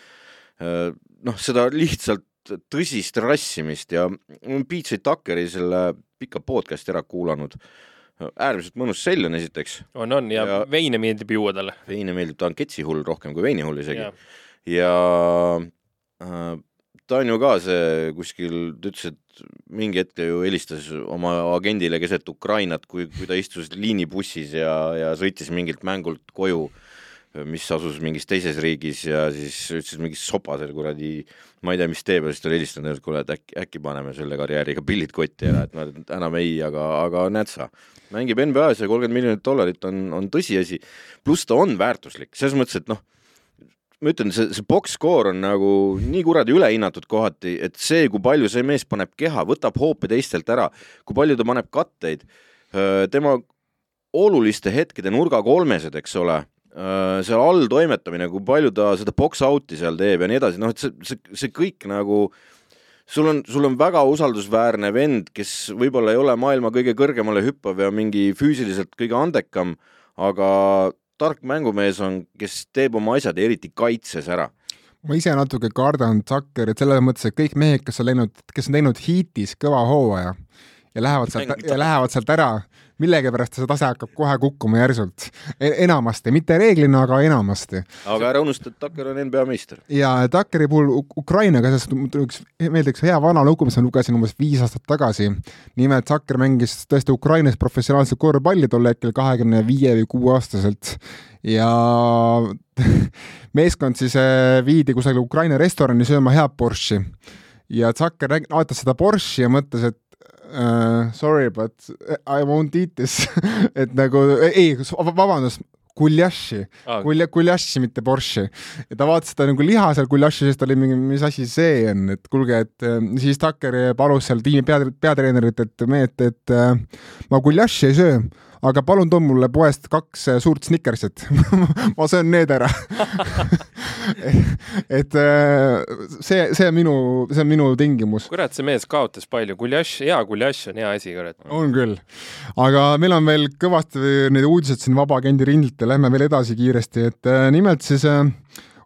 äh, noh, seda lihtsalt tõsist rassimist ja PJ Tuckeri selle pika podcast'i ära kuulanud äärmiselt mõnus sell on esiteks. on, on ja, ja veine meeldib juua talle. veine meeldib, ta on ketsihull rohkem kui veinihull isegi. ja, ja äh, ta on ju ka see kuskil, ta ütles, et mingi hetk ju helistas oma agendile keset Ukrainat, kui, kui ta istus liinibussis ja, ja sõitis mingilt mängult koju mis asus mingis teises riigis ja siis ütles mingis sopasel kuradi, ma ei tea, mis teeb ja siis ta oli helistanud, et kuule, et äkki, äkki paneme selle karjääriga pillid kotti ära, et ma enam ei, aga, aga näed sa, mängib NBA-s ja kolmkümmend miljonit dollarit on, on tõsiasi. pluss ta on väärtuslik, selles mõttes, et noh, ma ütlen, see, see box score on nagu nii kuradi ülehinnatud kohati, et see, kui palju see mees paneb keha, võtab hoope teistelt ära, kui palju ta paneb katteid, tema oluliste hetkede nurgakolmesed, eks ole seal all toimetamine, kui palju ta seda box-out'i seal teeb ja nii edasi, noh, et see, see, see kõik nagu sul on, sul on väga usaldusväärne vend, kes võib-olla ei ole maailma kõige kõrgemale hüppav ja mingi füüsiliselt kõige andekam, aga tark mängumees on, kes teeb oma asjad eriti kaitses ära. Ma ise natuke kardan Zuckerit selles mõttes, et kõik mehed, kes on läinud, kes on teinud hiitis kõva hooaja ja lähevad sealt, ja lähevad sealt ära, millegipärast see tase hakkab kohe kukkuma järsult. E-, enamasti, mitte reeglina, aga enamasti. aga ära unusta, et Tucker on NBA meister. ja Tuckeri puhul Ukrainaga, sest üks, meeldib üks hea vana lugu, mis ma lugesin umbes viis aastat tagasi. nimelt Tucker mängis tõesti Ukrainas professionaalset korvpalli tol hetkel kahekümne viie või kuue aastaselt ja meeskond siis äh, viidi kusagile Ukraina restorani sööma head borši ja Zucker vaatas seda Porsche ja mõtles, et uh, sorry, but I won't eat this et nagu ei, vabandust, guljaši ah., gulja, guljaši, mitte borši. ja ta vaatas seda nagu liha seal guljaši sees, ta oli mingi, mis asi see on, et kuulge, et äh, siis Tucker palus seal tiimi pea, peatreenerit, et mehed, et äh, ma guljaši ei söö aga palun too mulle poest kaks äh, suurt Snickersit ma söön need ära et äh, see, see on minu, see on minu tingimus. kurat, see mees kaotas palju, guljaš, hea guljaš on hea asi, kurat. on küll. aga meil on veel kõvasti neid uudiseid siin Vaba Agendi rindilt ja lähme veel edasi kiiresti, et äh, nimelt siis äh,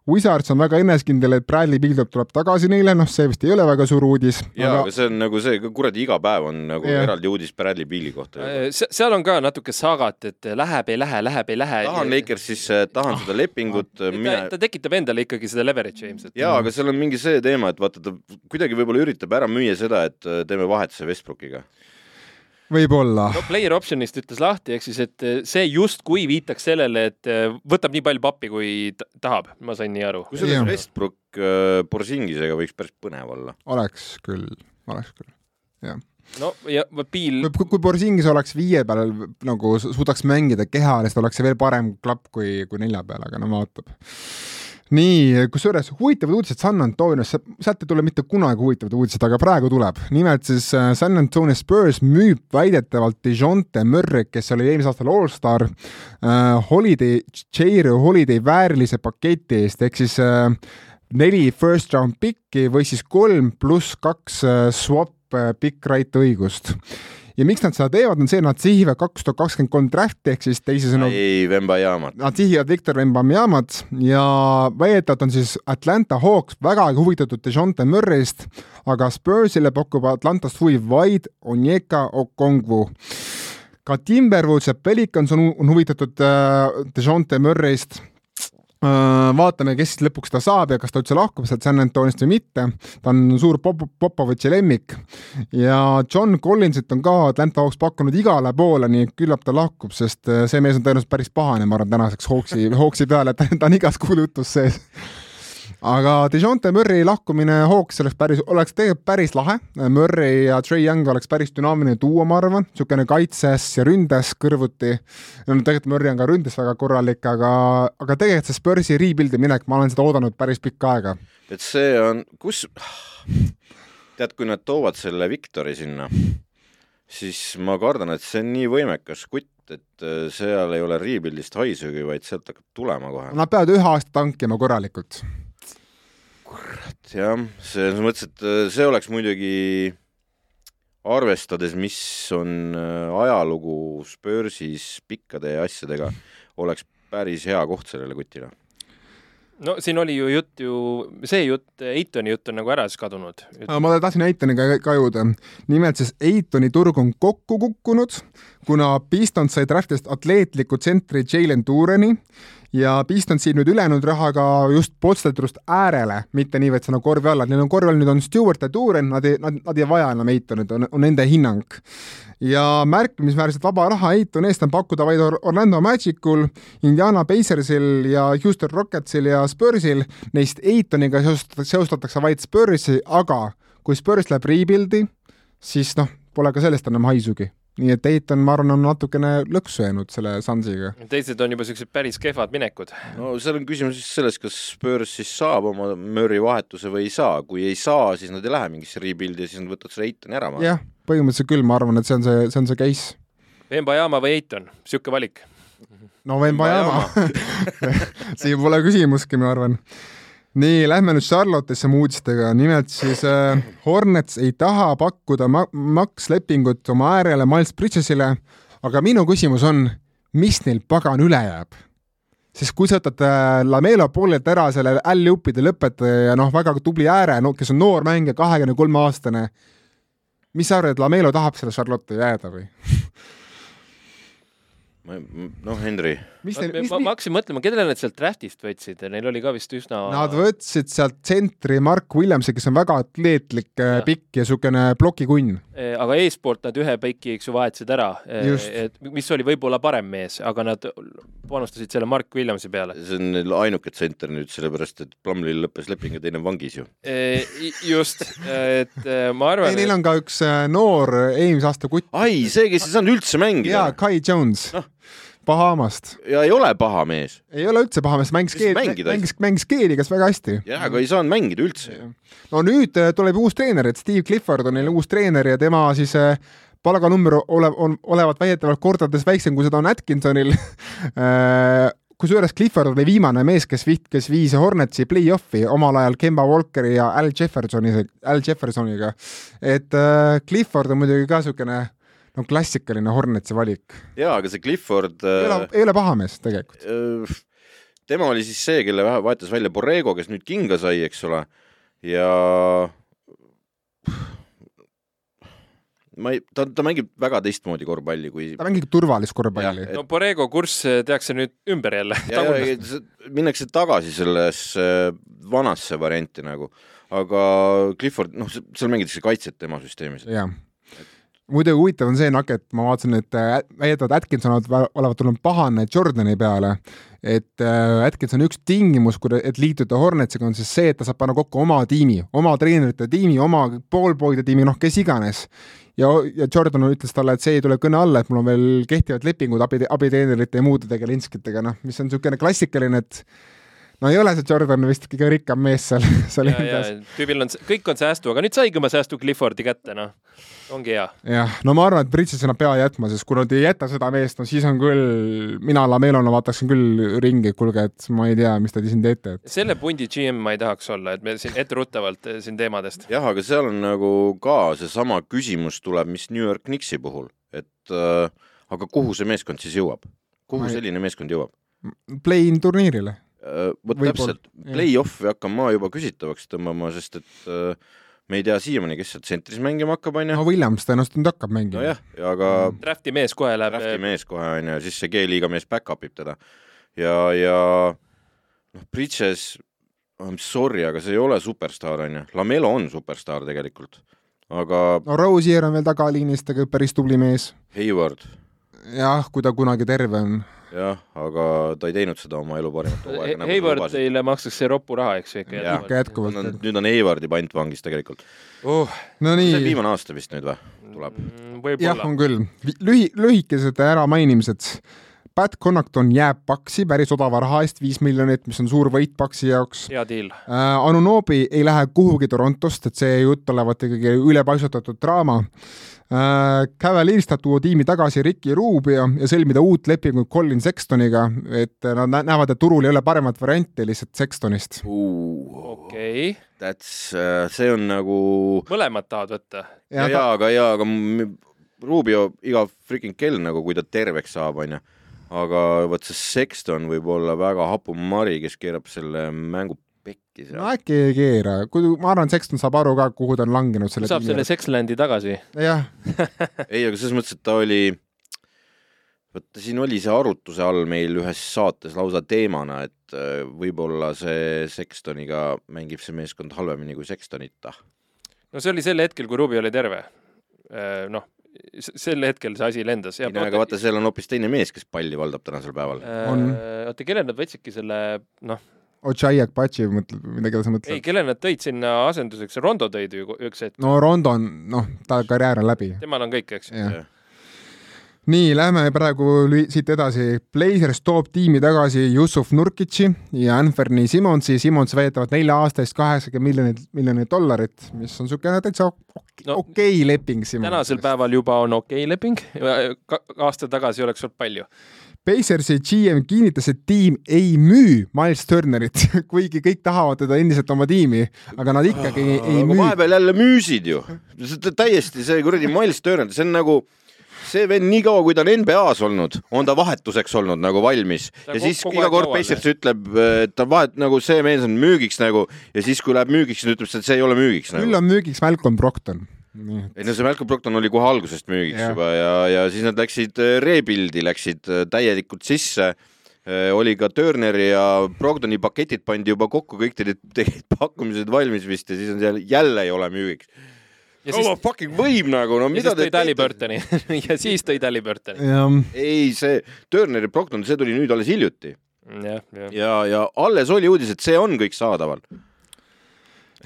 Wizards on väga enesekindel, et Bradley Beal tuleb tagasi neile, noh, see vist ei ole väga suur uudis. jaa aga..., aga see on nagu see, kuradi iga päev on nagu ja. eraldi uudis Bradley Beali kohta. Äh, seal on ka natuke sagat, et läheb, ei lähe, läheb, ei lähe. tahan Lakersis, tahan oh. seda lepingut oh.. Mine... ta, ta tekitab endale ikkagi seda leverage'i ilmselt. jaa, aga seal on mingi see teema, et vaata, ta kuidagi võib-olla üritab ära müüa seda, et äh, teeme vahetuse Westbrookiga võib-olla no,. Player option'ist ütles lahti, ehk siis, et eh, see justkui viitaks sellele, et eh, võtab nii palju pappi, kui tahab, ma sain nii aru. kusjuures Westbrook äh, Borsingisega võiks päris põnev olla. oleks küll, oleks küll, jah no ja Piil. kui, kui Borsingis oleks viie peal nagu suudaks mängida kehalist, oleks see veel parem klapp kui, kui nelja peal, aga no vaatab nii, kusjuures huvitavad uudised San Antonios, sealt ei tule mitte kunagi huvitavad uudised, aga praegu tuleb. nimelt siis äh, San Antonio Spurs müüb väidetavalt Dijonte Murray, kes oli eelmisel aastal allstar äh,, Holiday, J-Ro Holiday väärilise paketi eest, ehk siis äh, neli first round pick'i või siis kolm pluss kaks äh, swap pick right õigust ja miks nad seda teevad, on see, nad sihivad kaks tuhat kakskümmend kolm draft'i ehk siis teisisõnu ei, Vembajamat. Nad sihivad Victor Wembanyamad ja väidetavalt on siis Atlanta Hawks vägagi huvitatud Dejounte Murray'st, aga Spursile pakub Atlantast huvi vaid Onyeka Okongwu. ka Timberwolves ja Pelicans on, on huvitatud äh, Dejounte Murray'st vaatame, kes lõpuks ta saab ja kas ta üldse lahkub sealt San Antoniost või mitte. ta on suur Pop Popovitši lemmik ja John Collinsit on ka Atlanta Hawks pakkunud igale poole, nii et küllap ta lahkub, sest äh, see mees on tõenäoliselt päris pahane, ma arvan, tänaseks Hawksi, Hawksi peale, et ta on igas kuulujutus sees aga Dejounte Murray lahkumine Hawks oleks päris, oleks tegelikult päris lahe. Murray ja Trey Young oleks päris dünaamiline duo, ma arvan, niisugune kaitses ja ründes kõrvuti. no tegelikult Murray on ka ründes väga korralik, aga, aga tegelikult see Spursi rebuild'i minek, ma olen seda oodanud päris pikka aega. et see on, kus, tead, kui nad toovad selle Victori sinna, siis ma kardan, et see on nii võimekas kutt, et äh, seal ei ole rebuild'ist haisugi, vaid sealt hakkab tulema kohe. Nad peavad ühe aasta tankima korralikult kurat, jah, selles mõttes, et äh, see oleks muidugi arvestades, mis on äh, ajalugu Spursis pikkade asjadega, oleks päris hea koht sellele kutile no siin oli ju jutt ju, see jutt, Eitoni jutt on nagu ära siis kadunud. ma tahtsin Eitoniga ka jõuda. nimelt siis Eitoni turg on kokku kukkunud, kuna Pistons sai draftist atleetliku tsentri Jalen Tureni ja Pistons siib nüüd ülejäänud rahaga just potstaturust äärele, mitte niivõrd sinna korvi alla, neil on korvi all nüüd on Stewart ja Turen, nad ei, nad, nad ei vaja enam Eitonit, on, on nende hinnang. ja märkimisväärselt vaba raha Eitoni eest on pakkuda vaid Orlando Magicul, Indiana Pacersil ja Houston Rocketsil ja Spursil, neist Eitoniga seostatakse vaid Spursi, aga kui Spurs läheb rebuild'i, siis noh, pole ka sellest enam haisugi nii et Eitan, ma arvan, on natukene lõksu jäänud selle Sunsiga. teised on juba siuksed päris kehvad minekud. no seal on küsimus siis selles, kas Spurs siis saab oma Murry vahetuse või ei saa, kui ei saa, siis nad ei lähe mingisse rebuild'i ja siis nad võtavad selle Eitani ära. jah, põhimõtteliselt küll, ma arvan, et see on see, see on see case. Vemba-Jaama või Eiton, sihuke valik. no Vemba-Jaama siin pole küsimustki, ma arvan nii, lähme nüüd Charlotte'isse uudistega, nimelt siis äh, Hornets ei taha pakkuda ma makslepingut oma äärele Miles Bridgesile, aga minu küsimus on, mis neil pagan üle jääb? sest kui sa võtad äh, Lamelo poolelt ära selle alljuppide lõpetaja ja noh, väga tubli ääre no,, kes on noor mängija, kahekümne kolme aastane, mis sa arvad, et Lamelo tahab selle Charlotte jääda või noh, Henri. Ma, ma, ma hakkasin mõtlema, kellele nad sealt draftist võtsid, neil oli ka vist üsna Nad võtsid sealt tsentri Mark Williamsi, kes on väga atleetlik äh, ja. pikk ja niisugune plokikunn. Äh, aga eespoolt nad ühe piki, eks ju, vahetasid ära, äh, et mis oli võib-olla parem mees, aga nad panustasid selle Mark Williamsi peale. see on neil ainuke tsenter nüüd, sellepärast et Plumlil lõppes leping ja teine on vangis ju. just, et ma arvan. ei, neil on ka üks noor eelmise aasta kutt. ai, see, kes ei saanud üldse mängida. jaa, Kai Jones no Bahamast. ja ei ole paha mees. ei ole üldse paha mees, mängis keeli, mängis, mängis keeligas väga hästi. jah, aga ei saanud mängida üldse. no nüüd äh, tuleb uus treener, et Steve Clifford on neil uus treener ja tema siis äh, palganumber olev, on, olevat väidetavalt kordades väiksem, kui seda on Atkinsonil äh, kusjuures Clifford oli viimane mees, kes viht-, kes viis Hornetsi play-off'i omal ajal Kemba Walkeri ja Al Jeffersoni, Al Jeffersoniga. et äh, Clifford on muidugi ka niisugune no klassikaline Hornetsi valik. jaa, aga see Clifford ei ole, äh, ei ole paha mees tegelikult. Äh, tema oli siis see, kelle vahetas välja Borrego, kes nüüd kinga sai, eks ole, ja ma ei, ta, ta mängib väga teistmoodi korvpalli kui ta mängib turvalist korvpalli. Et... no Borrego kurss tehakse nüüd ümber jälle. minnakse tagasi sellesse vanasse varianti nagu, aga Clifford, noh, seal mängitakse kaitset tema süsteemis. jah muidugi huvitav on see, Nak, et ma vaatasin, et äh, väidetavalt Atkinson olevat tulnud pahane Jordani peale, et äh, Atkinsoni üks tingimus, et liituda Hornetsiga, on siis see, et ta saab panna kokku oma tiimi, oma treenerite tiimi, oma poolpoide tiimi, noh, kes iganes. ja, ja Jordan ütles talle, et see ei tule kõne alla, et mul on veel kehtivad lepingud abi, abiteenerite ja muude tegelinskitega, noh, mis on niisugune klassikaline, et no ei ole see Jordan vist kõige rikkam mees seal, seal ja, ja endas. tüübil on, kõik on säästu, aga nüüd saigi oma säästu Cliffordi kätte, noh. ongi hea. jah, no ma arvan, et Bridges enam pea jätma, sest kui nad ei jäta seda meest, no siis on küll, mina Lamelona vaataksin küll ringi, et kuulge, et ma ei tea, mis te siin teete, et selle pundi GM ma ei tahaks olla, et me siin etteruttavalt eh, siin teemadest. jah, aga seal on nagu ka seesama küsimus tuleb, mis New York Knicksi puhul, et äh, aga kuhu see meeskond siis jõuab? kuhu ei- selline meeskond jõuab? play-in turniirile. Äh, vot täpselt, play-off'i hakkan ma juba küsitavaks tõmbama, sest et äh, me ei tea siiamaani, kes sealt tsentris mängima hakkab, onju no. Williams tõenäoliselt nüüd hakkab mängima. nojah, aga Drafti mees kohe läheb. drafti mees kohe onju, siis see G-liiga mees back-up ib teda ja, ja noh, Bridges, I m sorry, aga see ei ole superstaar onju, Lamelo on superstaar tegelikult, aga no Rozier on veel tagaliinis, tegelikult päris tubli mees. Hayward jah, kui ta kunagi terve on. jah, aga ta ei teinud seda oma elu parimat hooaega nagu Haywardile makstakse roppu raha, eks ju ikka Jah. ikka jätkuvalt nüüd on,. Haywardi pantvangis tegelikult. uh,. no see on nii, viimane aasta vist nüüd või? tuleb. jah, võib-olla. on küll. lühi, lühikesed äramainimised. Pat Connaughton jääb Paksi päris odava raha eest, viis miljonit, mis on suur võit Paksi jaoks. hea deal. Anunobi ei lähe kuhugi Torontost, et see jutt olevat ikkagi ülepaisutatud draama. Cavalierist tuua tiimi tagasi Ricky Rubio ja sõlmida uut lepingut Colin Sextoniga, et nad nä- näevad, et turul ei ole paremat varianti lihtsalt Sextonist. okei, That's, see on nagu mõlemad tahavad võtta. ja, ja aga, ja aga Rubio iga freaking kell nagu, kui ta terveks saab, onju. Aga vot see Sexton võib olla väga hapu mari, kes keerab selle mängu pekki no seal. äkki ei keera, kui ma arvan, Sexton saab aru ka, kuhu ta on langenud selle saab selle Sexlandi tagasi. jah, ei, aga selles mõttes, et ta oli, vaata siin oli see arutluse all meil ühes saates lausa teemana, et äh, võib-olla see Sextoniga mängib see meeskond halvemini kui Sextonita. no see oli sel hetkel, kui Rubi oli terve. noh, sel hetkel see asi lendas. ei no aga vaata, seal on hoopis teine mees, kes palli valdab tänasel päeval. On. Äh, oota, kellel nad võtsidki selle, noh, Ochai Akbachi mõtled, mida sa ei, mõtled? kellel nad tõid sinna asenduseks, Rondo tõid ju üks hetk. no Rondo on, noh, ta karjäär on läbi. temal on kõik, eks ju. jah. nii, lähme praegu siit edasi. Blazers toob tiimi tagasi Yusuf Nurkitši ja Anthony Simonsi. Simons väidetavalt nelja aasta eest kaheksakümmend miljonit, miljonit dollarit, mis on niisugune täitsa okei No, okay leping tänasel päeval juba on okei okay leping, aasta tagasi oleks olnud palju. Pacers GM kinnitas, et tiim ei müü Miles Turnerit, kuigi kõik tahavad teda endiselt oma tiimi, aga nad ikkagi ei, ei aga müü. vahepeal jälle müüsid ju. täiesti see kuradi Miles Turner, see on nagu see vend nii kaua, kui ta on NBA-s olnud, on ta vahetuseks olnud nagu valmis Ta ja siis iga kord Pacers ütleb, et ta vahet nagu see mees on müügiks nagu ja siis, kui läheb müügiks, siis ütleb, et see ei ole müügiks küll nagu. on müügiks Malcolm nii, ei no see Malcolm Brogdon oli kohe algusest müügiks ja. juba ja, ja siis nad läksid äh, rebuild'i, läksid äh, täielikult sisse. oli ka Turneri ja Brogdoni paketid pandi juba kokku, kõik tegid, tegid pakkumised valmis vist ja siis on seal jälle ei ole müügiks. Ja no siis fucking võib nagu, no ja mida siis tõid Halliburtoni ja siis tõid Halliburtoni. jah, ei, see Turner ja Brogdon, see tuli nüüd alles hiljuti jah, jah. ja, ja alles oli uudis, et see on kõik saadaval.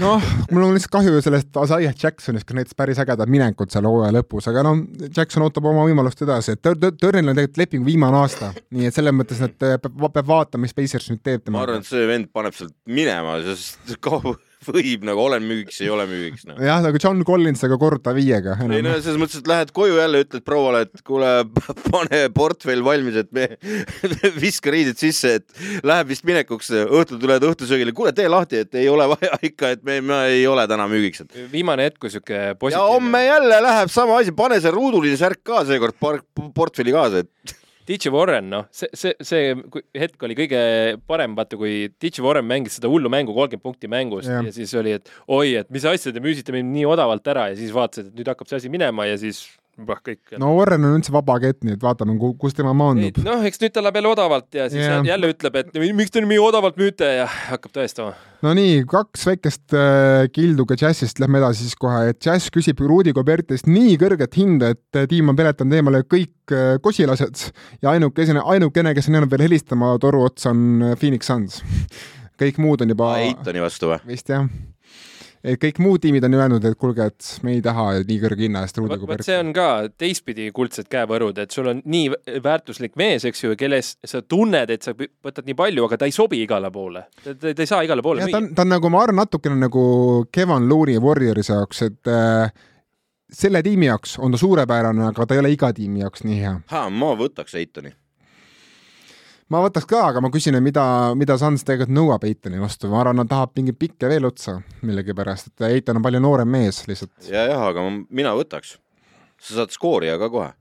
noh, mul on lihtsalt kahju sellest Isaiah Jacksonist, kes näitas päris ägedat minekut seal hooaja lõpus, aga noh, Jackson ootab oma võimalust edasi, et Tör- Tör- Turnil on tegelikult leping viimane aasta, nii et selles mõttes, et peab, peab vaatama, mis Pacers nüüd teeb ma arvan, temaga. et see vend paneb sealt minema, sest kaua võib nagu olen müügiks, ei ole müügiks no.. jah, nagu John Collins, aga korda viiega. ei no selles mõttes, et lähed koju jälle, ütled prouale, et kuule, pane portfell valmis, et me viska riided sisse, et läheb vist minekuks, õhtul tuled õhtusöögile, kuule, tee lahti, et ei ole vaja ikka, et me, me ei ole täna müügiks, et viimane hetk, kui sihuke ja positiivne homme jälle läheb sama asi, pane see ruuduline särk ka seekord portfelli kaasa, et Ditch Warren, noh, see, see, see hetk oli kõige parem, vaata, kui Ditch Warren mängis seda hullu mängu, kolmkümmend punkti mängust Jah. ja. ja siis oli, et oi, et mis asja, te müüsite meid nii odavalt ära ja siis vaatasid, et nüüd hakkab see asi minema ja siis bah, kõik. no Warren on üldse vaba kett, nii et vaatame, kus tema maandub. noh, eks nüüd ta läheb jälle odavalt ja siis yeah. jälle ütleb, et miks te nii odavalt müüte ja hakkab tõestama. no nii, kaks väikest äh, kildu ka Jazzist, lähme edasi siis kohe, et Jazz küsib Rudi Gobertist nii kõrget hinda, et äh, tiim on peletanud eemale kõik äh, kosilased ja ainukesena, ainukene, kes on jäänud veel helistama toru otsa, on äh, Phoenix Suns. kõik muud on juba Eitoni vastu või? vist jah. Et kõik muud tiimid on öelnud, et kuulge, et me ei taha nii kõrge hinna eest Ruudiga vot see on ka teistpidi kuldsed käevõrud, et sul on nii väärtuslik mees, eks ju, kelles sa tunned, et sa võtad nii palju, aga ta ei sobi igale poole. ta, ei saa igale poole müüa. ta on, ta on nagu, ma arvan, natukene nagu Kevin Looney Warriorsi jaoks, et äh, selle tiimi jaoks on ta suurepärane, aga ta ei ole iga tiimi jaoks nii hea. ma võtaks Eitoni ma võtaks ka, aga ma küsin, mida, mida Suns tegelikult nõuab Eitoni vastu, ma arvan, nad tahab mingeid pikke veel otsa millegipärast, et Eiton on palju noorem mees lihtsalt. ja, jah, aga mina võtaks. sa saad skoorija ka kohe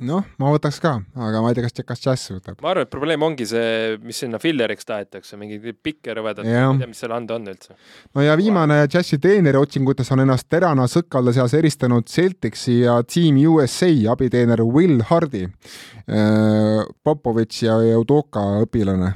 noh, ma võtaks ka, aga ma ei tea, kas, kas Jazz võtab. ma arvan, et probleem ongi see, mis sinna filleriks tahetakse, mingeid pikke rõvedad, ma ei tea, mis seal anda on üldse. no ja viimane Jazzi treeneri otsingutes on ennast terana sõkalde seas eristanud Celticsi ja Team USA abiteener Will Hardy, äh, Popovitš ja Udoka õpilane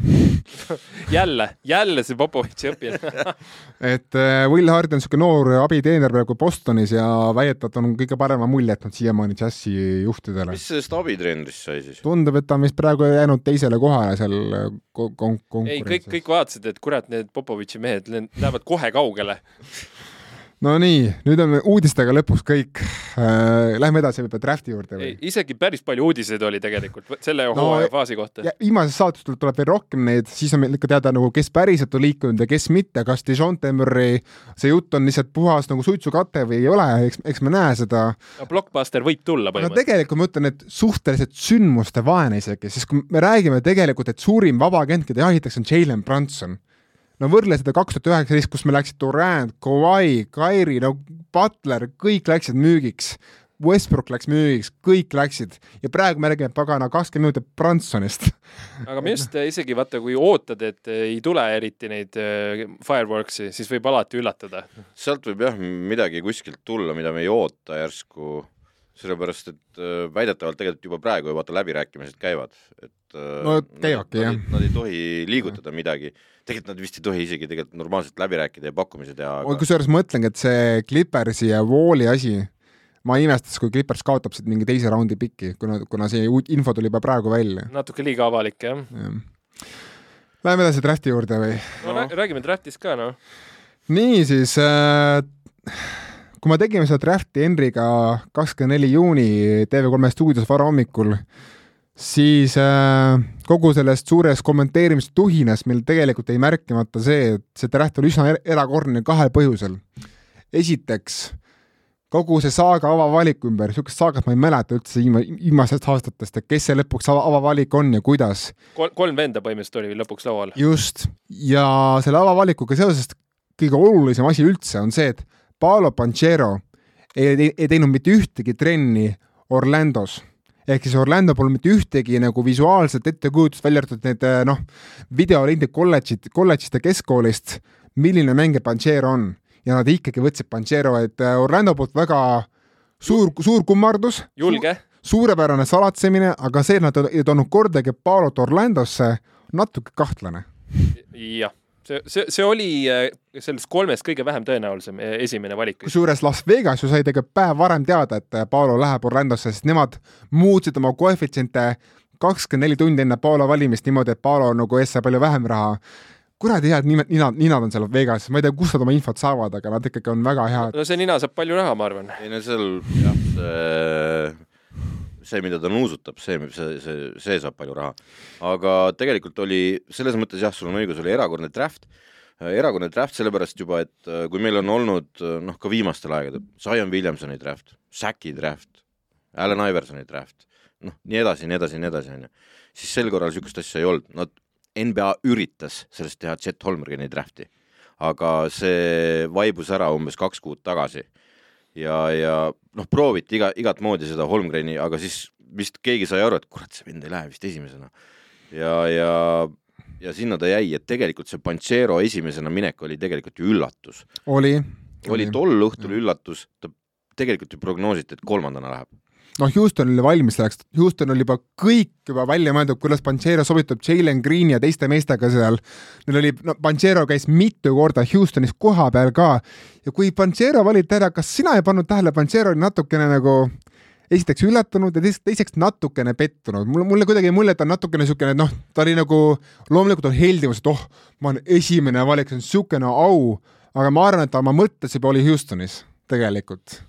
jälle, jälle see Popovitši õpilane et äh, Will Hardy on niisugune noor abiteener praegu Bostonis ja väidetavalt on kõige parema mulje jätnud siiamaani Jazzi juhtidele. mis sellest abitreenerist sai siis? tundub, et ta on vist praegu jäänud teisele kohale seal kon-, konkurentsis. ei, kõik, kõik vaatasid, et kurat, need Popovitši mehed lähevad kohe kaugele no nii, nüüd on uudistega lõpuks kõik äh,. Lähme edasi võib-olla drafti juurde või? isegi päris palju uudiseid oli tegelikult selle no, hooaja faasi kohta. viimases saates tuleb veel rohkem neid, siis on meil ikka teada nagu, kes päriselt on liikunud ja kes mitte, kas Dijon Murray, see jutt on lihtsalt puhas nagu suitsukate või ei ole, eks, eks me näe seda. no blockbuster võib tulla põhimõtteliselt. no tegelikult ma ütlen, et suhteliselt sündmuste vaene isegi, sest kui me räägime tegelikult, et suurim vabakent, keda jahitakse, on Jalen Brunson no võrdle seda kaks tuhat üheksateist, kus meil läksid Durand, Kawhi, Kairi, no Butler, kõik läksid müügiks. Westbrook läks müügiks, kõik läksid ja praegu me räägime pagana kakskümmend minutit Bransonist. aga ma just isegi vaata, kui ootad, et ei tule eriti neid äh, fireworks'i, siis võib alati üllatada. sealt võib jah midagi kuskilt tulla, mida me ei oota järsku, sellepärast et äh, väidetavalt tegelikult juba praegu ju vaata läbirääkimised käivad, et äh, no käivadki jah. Nad ei tohi liigutada midagi tegelikult nad vist ei tohi isegi tegelikult normaalselt läbi rääkida ja pakkumisi teha aga.... kusjuures ma mõtlengi, et see Clippersi ja Walli asi, ma ei imestaks, kui Clippers kaotab siit mingi teise raundi piki, kuna, kuna see info tuli juba praegu välja. natuke liiga avalik, jah ja.. Läheme edasi drafti juurde või? no räägime draftist ka, noh. niisiis äh, kui me tegime seda drafti Henriga kakskümmend neli juuni TV3 stuudios varahommikul, siis äh, kogu sellest suurest kommenteerimistuhinast meil tegelikult jäi märkimata see, et see draft oli üsna er-, erakordne kahel põhjusel. esiteks, kogu see saaga avavaliku ümber, niisugust saagat ma ei mäleta üldse viima-, viimastest aastatest, et kes see lõpuks ava, avavalik on ja kuidas Kol. kolm venda põhimõtteliselt oli lõpuks laual. just, ja selle avavalikuga seoses kõige olulisem asi üldse on see, et Paolo Panchero ei, ei teinud mitte ühtegi trenni Orlandos ehk siis Orlando pole mitte ühtegi nagu visuaalset ettekujutust, välja arvatud need eh, noh, videolindid kolledžid, kolledžist ja keskkoolist, milline mängija Panchero on. ja nad ikkagi võtsid Panchero, et eh, Orlando poolt väga suur, suur kummardus. julge su. suurepärane salatsemine, aga see, et nad ei toonud kordagi Paulot Orlandosse, natuke kahtlane. jah see, see, see oli äh, sellest kolmest kõige vähem tõenäolisem äh, esimene valik. kusjuures Las Vegas ju sai tegelikult päev varem teada, et äh, Paolo läheb Orlandosse, sest nemad muutsid oma koefitsiente kakskümmend neli tundi enne Paolo valimist niimoodi, et Paolo nagu ees sai palju vähem raha kuradi head nimed, ninad, ninad on seal Vegases, ma ei tea, kust nad oma infot saavad, aga nad ikkagi on väga head. no see nina saab palju raha, ma arvan. ei no seal jah, see see, mida ta nuusutab, see, see, see, see saab palju raha. aga tegelikult oli, selles mõttes jah, sul on õigus, oli erakordne draft, erakordne draft sellepärast juba, et äh, kui meil on olnud äh, noh, ka viimastel aegadel, Zion Williamsoni draft, Sacki draft, Allan Iversoni draft, noh, nii edasi, nii edasi, nii edasi, onju, siis sel korral niisugust asja ei olnud, nad, NBA üritas sellest teha Chet Holmgren'i drafti, aga see vaibus ära umbes kaks kuud tagasi ja, ja noh, prooviti iga, igat moodi seda Holmgreni, aga siis vist keegi sai aru, et kurat, see vend ei lähe vist esimesena. ja, ja, ja sinna ta jäi, et tegelikult see Panchero esimesena minek oli tegelikult ju üllatus. oli. oli tol õhtul ja. üllatus, ta tegelikult ju prognoositi, et kolmandana läheb noh, Houston oli valmis selleks, Houston oli juba kõik juba välja mõeldud, kuidas Panchero sobitub Jalen Green ja teiste meestega seal. Neil oli, no Panchero käis mitu korda Houstonis kohapeal ka ja kui Panchero valiti ära, kas sina ei pannud tähele, Panchero oli natukene nagu esiteks üllatunud ja teiseks, teiseks natukene pettunud. mulle, mulle kuidagi mulje, et ta on natukene niisugune, noh, ta oli nagu, loomulikult on heldivus, et oh, ma olen esimene valik, see on niisugune au aga ma arvan, et ta oma mõttes juba oli Houstonis tegelikult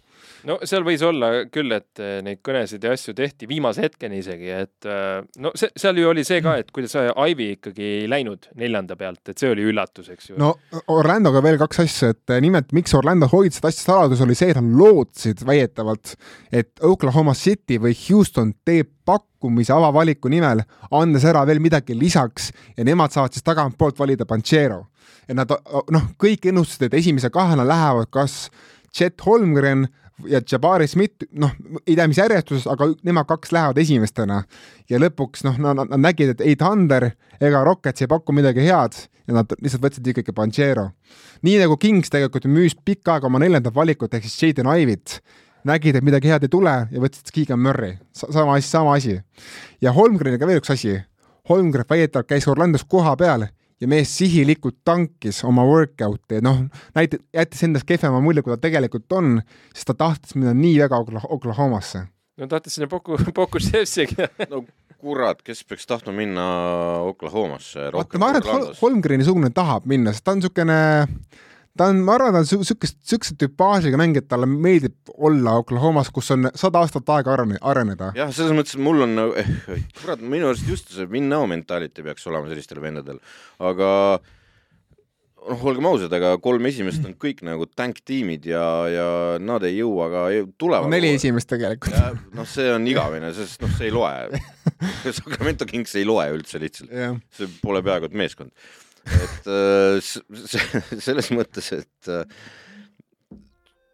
no seal võis olla küll, et eh, neid kõnesid ja asju tehti viimase hetkeni isegi, et eh, no see, seal ju oli see ka, et kuidas Ivy ikkagi ei läinud neljanda pealt, et see oli üllatus, eks ju. no Orlandoga veel kaks asja, et eh, nimelt miks Orlando hoidis seda asja saladus, oli see, et nad lootsid väidetavalt, et Oklahoma City või Houston teeb pakkumise avavaliku nimel, andes ära veel midagi lisaks ja nemad saavad siis tagantpoolt valida Panchero. ja nad noh, kõik ennustasid, et esimese kahena lähevad kas Chet Holmgren ja Jabari Smith, noh, ei tea, mis järjestuses, aga nemad kaks lähevad esimestena. ja lõpuks noh, nad, nad nägid, et ei Thunder ega Rockets ei paku midagi head ja nad lihtsalt võtsid ikkagi Panchero. nii nagu Kings tegelikult müüs pikka aega oma neljandat valikut ehk siis Jaden Ivy't, nägid, et midagi head ei tule ja võtsid Keegan Murray, sama asi, sama asi. ja Holmgreniga veel üks asi. Holmgren väidetavalt käis Orlandos koha peal ja mees sihilikult tankis oma workout'i, noh, näit-, jättis endast kehvema mulje, kui ta tegelikult on, sest ta tahtis minna nii väga Oklahomasse. no tahtis sinna Poku, Pokuševsegi no kurat, kes peaks tahtma minna Oklahomasse? ma arvan, et Holmgreni sugune tahab minna, sest ta on niisugune ta on, ma arvan, ta on siukest, siukse tüpaažiga mängija, et talle meeldib olla Oklahomas, kus on sada aastat aega areneda. jah, selles mõttes, et mul on nagu eh,, kurat, minu arust just see win-now mentality peaks olema sellistel vendadel, aga noh, olgem ausad, aga kolm esimest on kõik nagu tank-tiimid ja, ja nad ei jõua ka tulevad. neli esimest tegelikult. noh, see on igavene, sest noh, see ei loe Sacramento Kings ei loe üldse lihtsalt. see pole peaaegu et meeskond et äh, selles mõttes, et äh,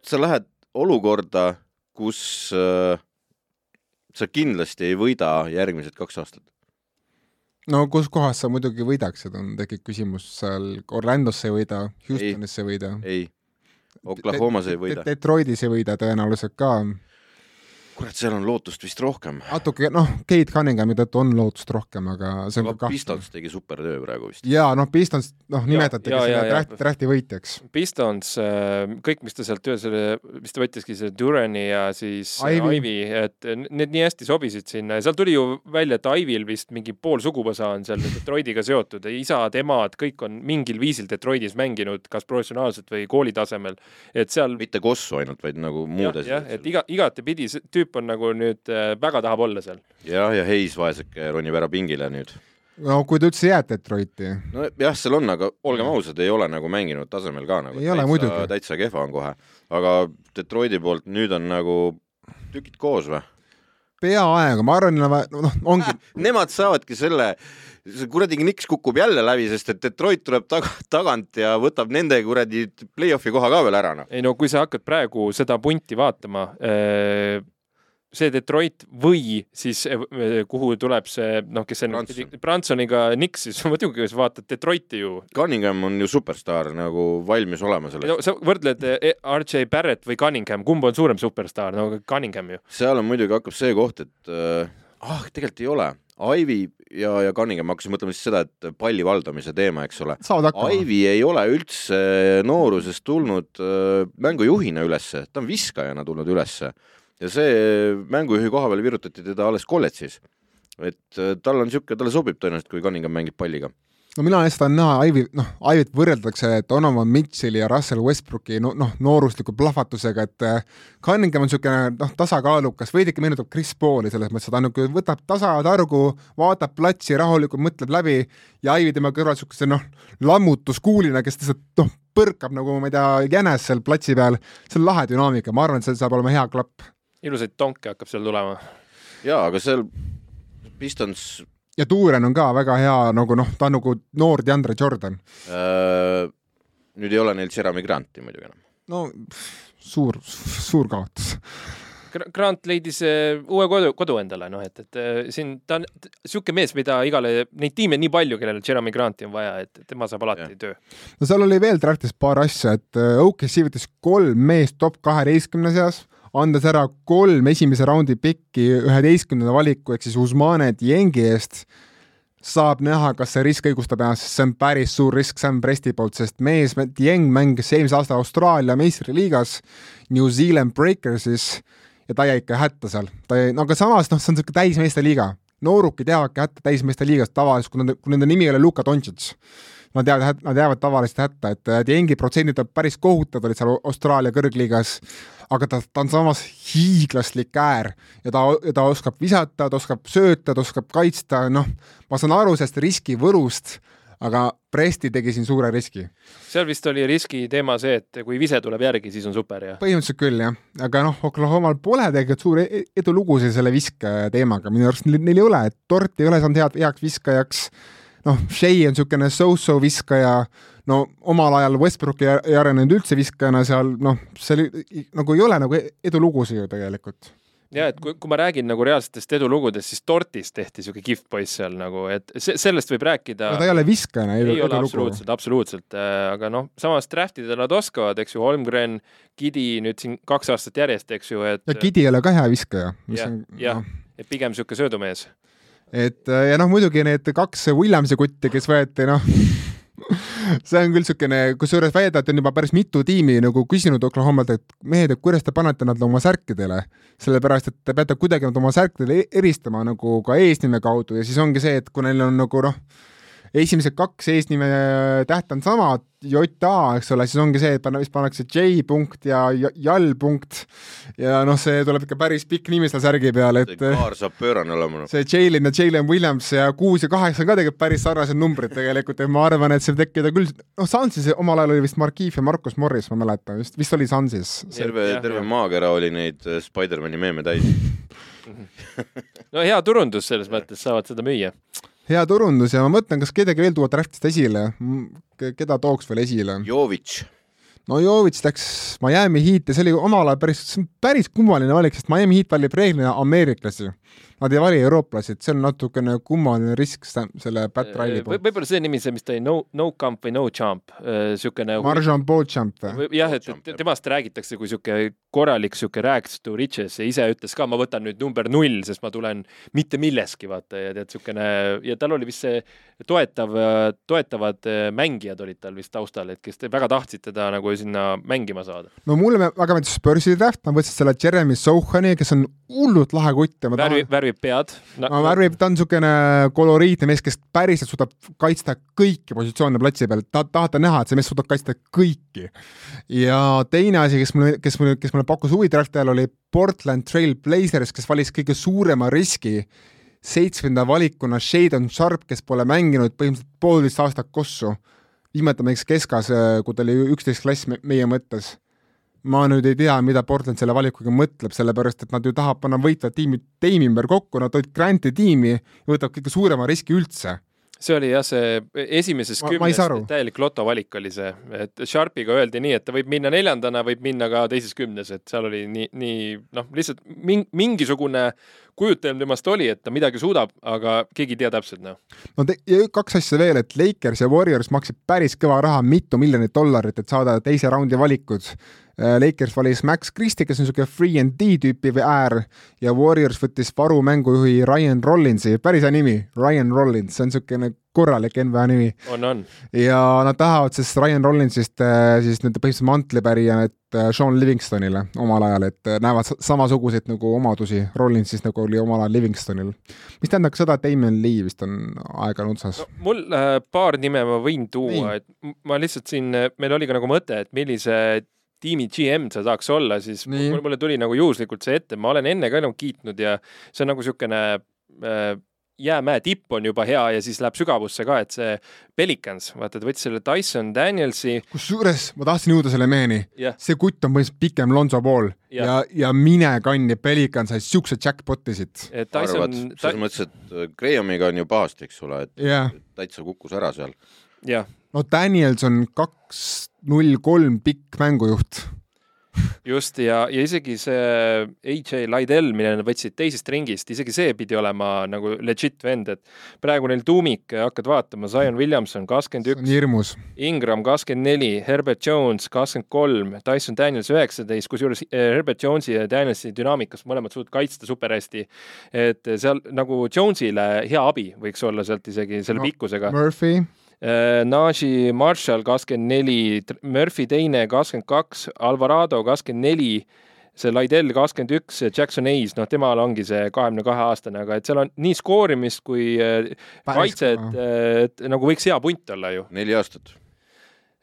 sa lähed olukorda, kus äh, sa kindlasti ei võida järgmised kaks aastat. no kus kohas sa muidugi võidaksid, on, tekib küsimus seal Orlandosse ei võida, Houstonis ei võida. ei, Oklahomas ei võida. Detroitis ei võida tõenäoliselt ka kurat, seal on lootust vist rohkem. natuke, noh, Kate Cunninghami tõttu on lootust rohkem, aga see on aga ka Pistons tegi supertöö praegu vist. jaa, noh, Pistons, noh, nimetatigi selle draft, drafti võitjaks. Pistons, äh, kõik, mis ta sealt ühe selle, mis ta võttiski, see Durani ja siis Ivy, Ivy, et need nii hästi sobisid sinna ja seal tuli ju välja, et Ivyl vist mingi pool suguvõsa on seal Detroitiga seotud, isad, emad, kõik on mingil viisil Detroitis mänginud, kas professionaalselt või kooli tasemel, et seal mitte kossu ainult, vaid nagu muudes. jah, et iga, igatepidi see tüüp tüüp on nagu nüüd äh, väga tahab olla seal. jah, ja Hayes vaeseke ronib ära pingile nüüd. no kui ta üldse jääb Detroiti. nojah, seal on, aga olgem ausad, ei ole nagu mänginud tasemel ka nagu. ei ole muidugi. täitsa kehva on kohe, aga Detroiti poolt nüüd on nagu tükid koos või? peaaegu, ma arvan, noh, ongi äh,. Nemad saavadki selle, see kuradi Knicks kukub jälle läbi, sest et Detroit tuleb taga, tagant ja võtab nende kuradi play-off'i koha ka veel ära, noh. ei no kui sa hakkad praegu seda punti vaatama äh,, see Detroit või siis eh, eh, kuhu tuleb see noh, kes see Branson. Bransoniga Knicks, siis muidugi, sa vaatad Detroiti ju. Cunningham on ju superstaar nagu valmis olema selleks no,. sa võrdled eh, RJ Barrett või Cunningham, kumb on suurem superstaar, no Cunningham ju. seal on muidugi hakkab see koht, et äh, ah, tegelikult ei ole. Ivy ja, ja Cunningham, ma hakkasin mõtlema siis seda, et palli valdamise teema, eks ole. Ivy ei ole üldse noorusest tulnud äh, mängujuhina ülesse, ta on viskajana tulnud ülesse ja see mängujuhi koha peal virutati teda alles kolledžis. et äh, tal on niisugune, talle sobib tõenäoliselt, kui Cunningham mängib palliga. No mina lihtsalt tahan näha Ivi, noh, Ivit võrreldakse Donovan Mitchell'i ja Russell Westbrooki noh no,, noorusliku plahvatusega, et äh, Cunningham on niisugune noh, tasakaalukas, veidike meenutab Chris Pauli selles mõttes, et ta nagu võtab tasatargu, vaatab platsi rahulikult, mõtleb läbi ja Ivi tema kõrval niisuguse noh, lammutuskuulina, kes lihtsalt noh, põrkab nagu ma ei tea, jänes seal platsi peal, see on lahe dünaamika, ma arvan, et see saab olema hea klapp ilusaid tonke hakkab seal tulema. jaa, aga seal Pistons ja Tuuren on ka väga hea nagu noh, ta on nagu noor DeAndre Jordan äh,. nüüd ei ole neil Jeremy Granti muidugi enam. no suur, suur kaotus. Grant leidis uh, uue kodu, kodu endale, noh, et, et uh, siin ta on niisugune mees, mida igale, neid tiime nii palju, kellel Jeremy Granti on vaja, et tema saab alati ja. töö. no seal oli veel draftis paar asja, et uh, OKC võttis kolm meest top kaheteistkümne seas andes ära kolm esimese raundi pikki üheteistkümnenda valiku ehk siis Usmane Diengi eest, saab näha, kas see risk õigustab ennast, sest see on päris suur risk Sam Presti poolt, sest mees, Dieng mängis eelmise aasta Austraalia meistriliigas New Zealand Breakersis ja ta jäi ikka hätta seal. ta jäi, no aga samas noh, see on niisugune täismeeste liiga. noorukid jäävadki hätta täismeeste liigas tavaliselt, kui nende, kui nende nimi ei ole Luka Doncic nad jäävad, nad jäävad tavaliselt hätta, et äh, Diengi protsendid on päris kohutavad olid seal Austraalia kõrgliigas, aga ta, ta on samas hiiglaslik äär ja ta, ta oskab visata, ta oskab sööta, ta oskab kaitsta, noh, ma saan aru sellest riski võlust, aga Presti tegi siin suure riski. seal vist oli riski teema see, et kui vise tuleb järgi, siis on super ja põhimõtteliselt küll jah, aga noh, Oklahomal pole tegelikult suuri e- edulugusid selle viske teemaga, minu arust neil, neil ei ole, et Tort ei ole saanud head, heaks viskajaks, noh, Shea on niisugune so-so viskaja, no omal ajal Westbrook ei, ei arenenud üldse viskajana seal, noh, see oli, nagu ei ole nagu edulugusid ju tegelikult. ja et kui, kui ma räägin nagu reaalsetest edulugudest, siis Tortis tehti niisugune kihvt poiss seal nagu, et se- sellest võib rääkida no ta ei ole viskajana edu, ei ole edulugu. absoluutselt, absoluutselt, aga noh, samas draft ida nad oskavad, eks ju, Holmgren, Gidi nüüd siin kaks aastat järjest, eks ju, et ja Gidi ei ole ka hea viskaja. Jah, jah. et pigem niisugune söödumees. et äh, ja noh, muidugi need kaks Williamsi kutti, kes võeti, noh, see on küll niisugune, kusjuures väidetavalt on juba päris mitu tiimi nagu küsinud Oklahomalt, et mehed, et kuidas te panete nad oma särkidele, sellepärast et te peate kuidagi nad oma särkidele e- eristama nagu ka eesnime kaudu ja siis ongi see, et kui neil on nagu noh, esimesed kaks eesnime tähte on samad, JA, eks ole, siis ongi see, et panna, vist pannakse J punkt ja J- Jall punkt ja noh, see tuleb ikka päris pikk nimi seal särgi peal, et kaar saab pöörane olema, noh. see Jalen ja Jalen Williams ja kuus ja kaheksa on ka tegelikult päris sarnased numbrid tegelikult ja ma arvan, et see võib tekkida küll, noh, Sansis omal ajal oli vist Markieff ja Markus Morris, ma mäletan, vist, vist oli Sansis. terve terve maakera oli neid äh, Spider-mani meeme täis. no hea turundus selles mõttes, saavad seda müüa. Hea turundus ja ma mõtlen, kas kedagi veel tuua draftist esile, keda tooks veel esile? Jovitš, no Jovitš läks Miami Heat'i, see oli omal ajal päris, päris kummaline valik, sest Miami Heat valib reeglina ameeriklasi. Nad ei vali eurooplasi, et see on natukene kummaline risk selle Pat Riley Võib- poolt. võib-olla see nimi, see, mis ta oli, no, no camp või no jump, niisugune Marjan Beauchamp või? jah, et et temast räägitakse kui niisugune korralik niisugune rags to riches ja ise ütles ka, ma võtan nüüd number null, sest ma tulen mitte millestki, vaata ja tead, niisugune ja tal oli vist see toetav, toetavad äh, mängijad olid tal vist taustal, et kes te- väga tahtsid teda nagu sinna mängima saada. no mulle väga meeldis Spursi draft, nad võtsid selle Jeremy Sohani, kes on hullult lahe kutt ja ma tahan,, värvib pead no,. no värvib, ta on niisugune koloriitne mees, kes päriselt suudab kaitsta kõiki positsioone platsi peal, ta, tahate näha, et see mees suudab kaitsta kõiki. ja teine asi, kes mulle, kes mulle, kes mulle pakkus huvi drafti ajal, oli Portland Trail Blazers, kes valis kõige suurema riski seitsmenda valikuna Shadon Sharp, kes pole mänginud põhimõtteliselt poolteist aastat kossu. viimati mängis keskas, kui ta oli üksteist klass me- meie mõttes ma nüüd ei tea, mida Portland selle valikuga mõtleb, sellepärast et nad ju tahavad panna võitvat tiimi, tiimi ümber kokku, nad olid Granti tiimi võtab kõige suurema riski üldse. see oli jah, see esimeses Ma- kümnes täielik lotovalik oli see, et Sharpiga öeldi nii, et ta võib minna neljandana, võib minna ka teises kümnes, et seal oli nii, nii noh, lihtsalt min-, mingisugune kujutelm temast oli, et ta midagi suudab, aga keegi ei tea täpselt noh. no te, ja kaks asja veel, et Lakers ja Warriors maksid päris kõva raha, mitu miljonit dollarit, et saada teise raundi valikud. Lakers valis Max Christie, kes on niisugune free and D tüüpi äär ja Warriors võttis varu mängujuhi Ryan Rollinsi, päris hea nimi, Ryan Rollins, see on niisugune korralik NBA nimi on, on. ja nad tahavad siis Ryan Rollinsist äh, siis nende põhimõtteliselt mantlipärija, et äh, Sean Livingstonile omal ajal, et äh, näevad sa- samasuguseid nagu omadusi Rollinsist, nagu oli omal ajal Livingstonil. mis tähendab ka seda, et Damien Lee vist on aeg on otsas no,. mul äh, paar nime ma võin tuua, et ma lihtsalt siin, meil oli ka nagu mõte, et millise tiimi GM sa tahaks olla, siis Nii. mul, mulle tuli nagu juhuslikult see ette, ma olen enne ka nagu kiitnud ja see on nagu niisugune äh, jäämäe tipp on juba hea ja siis läheb sügavusse ka, et see Pelicans, vaata, ta võttis selle Tyson Danielsi kusjuures ma tahtsin jõuda selle meheni, jah, see kutt on põhimõtteliselt pikem Lonzo Ball ja, Jah. ja, ja mine kanni, Pelican sai siukse jackpot'i siit. Tyson arvad, selles mõttes, et Grahamiga on ju pahasti, eks ole, et jah, täitsa kukkus ära seal. jah, no Daniels on kaks null kolm pikk mängujuht. just ja, ja isegi see AJ Lydell, mille nad võtsid teisest ringist, isegi see pidi olema nagu legit vend, et praegu neil tuumik, hakkad vaatama, Zion Williamson kakskümmend üks. Ingram kakskümmend neli, Herbert Jones kakskümmend kolm, Tyson Daniels üheksateist, kusjuures eh, Herbert Jonesi ja Danielsi dünaamikas mõlemad suutnud kaitsta super hästi. et seal nagu Jonesile hea abi võiks olla sealt isegi selle no, pikkusega. Murphy, Najee Marshall kakskümmend neli, Murphy teine kakskümmend kaks, Alvarado kakskümmend neli, see Laidel kakskümmend üks, Jackson Hayes, noh, temal ongi see kahekümne kahe aastane, aga et seal on nii skoorimist kui äh, kaitset, et nagu võiks hea punt olla ju. neli aastat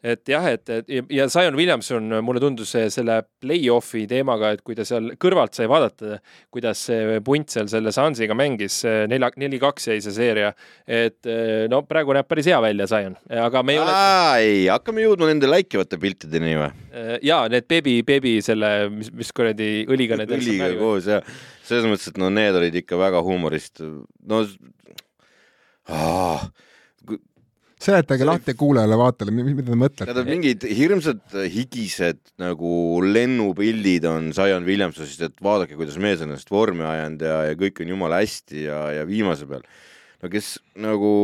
et jah, et, et ja Zion Williamson, mulle tundus selle play-off'i teemaga, et kui ta seal kõrvalt sai vaadata, kuidas see punt seal selle Sansiga mängis, nelja, neli-kaks jäi see seeria, et no praegu näeb päris hea välja, Zion, aga me ei ole. ei, hakkame jõudma nende läikivate piltideni või? ja need beebi, beebi selle, mis, mis kuradi õliga need. õliga koos ja selles mõttes, et no need olid ikka väga huumorist, no ah, seletage lahti kuulajale-vaatajale, mida te mõtlete? On mingid hirmsad higised nagu lennupildid on Zion Williamsonist, et vaadake, kuidas mees on ennast vormi ajanud ja, ja kõik on jumala hästi ja, ja viimase peal. no kes nagu,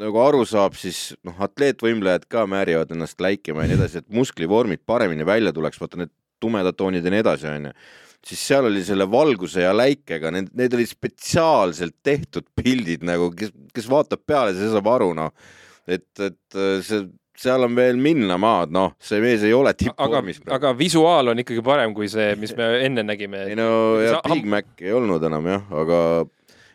nagu aru saab, siis noh, atleetvõimlejad ka määrivad ennast läikima ja nii edasi, et musklivormid paremini välja tuleks, vaata need tumedad toonid ja nii edasi, onju siis seal oli selle valguse ja läikega, need, need olid spetsiaalselt tehtud pildid nagu, kes, kes vaatab peale, see saab aru, noh. et, et äh, see, seal on veel minna maad, noh, see mees ei ole tippvormis. aga, visuaal on ikkagi parem kui see, mis me enne nägime. ei no jah, Big Mac ei olnud enam jah, aga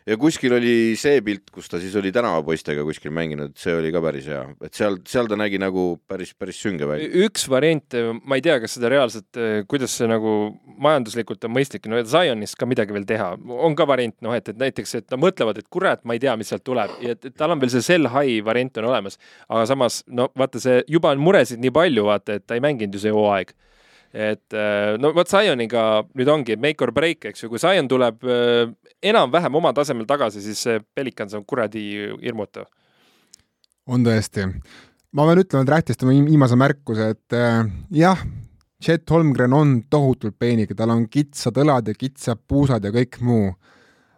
ja kuskil oli see pilt, kus ta siis oli tänavapoistega kuskil mänginud, see oli ka päris hea, et seal, seal ta nägi nagu päris, päris sünge välja. üks variant, ma ei tea, kas seda reaalselt, kuidas see nagu majanduslikult on mõistlik, no Zionist ka midagi veel teha, on ka variant, noh, et, et näiteks, et nad mõtlevad, et kurat, ma ei tea, mis sealt tuleb. Ja et, et tal on veel see sell high variant on olemas, aga samas no vaata, see juba on muresid nii palju, vaata, et ta ei mänginud ju see hooaeg et äh, no vot Zioniga nüüd ongi make or break, eks ju, kui Zion tuleb äh, enam-vähem oma tasemel tagasi, siis see Pelikans on kuradi hirmutav. on tõesti. ma pean ütlema, et Rähtist on viimase märkuse, et äh, jah, Chet Holmgren on tohutult peenike, tal on kitsad õlad ja kitsad puusad ja kõik muu.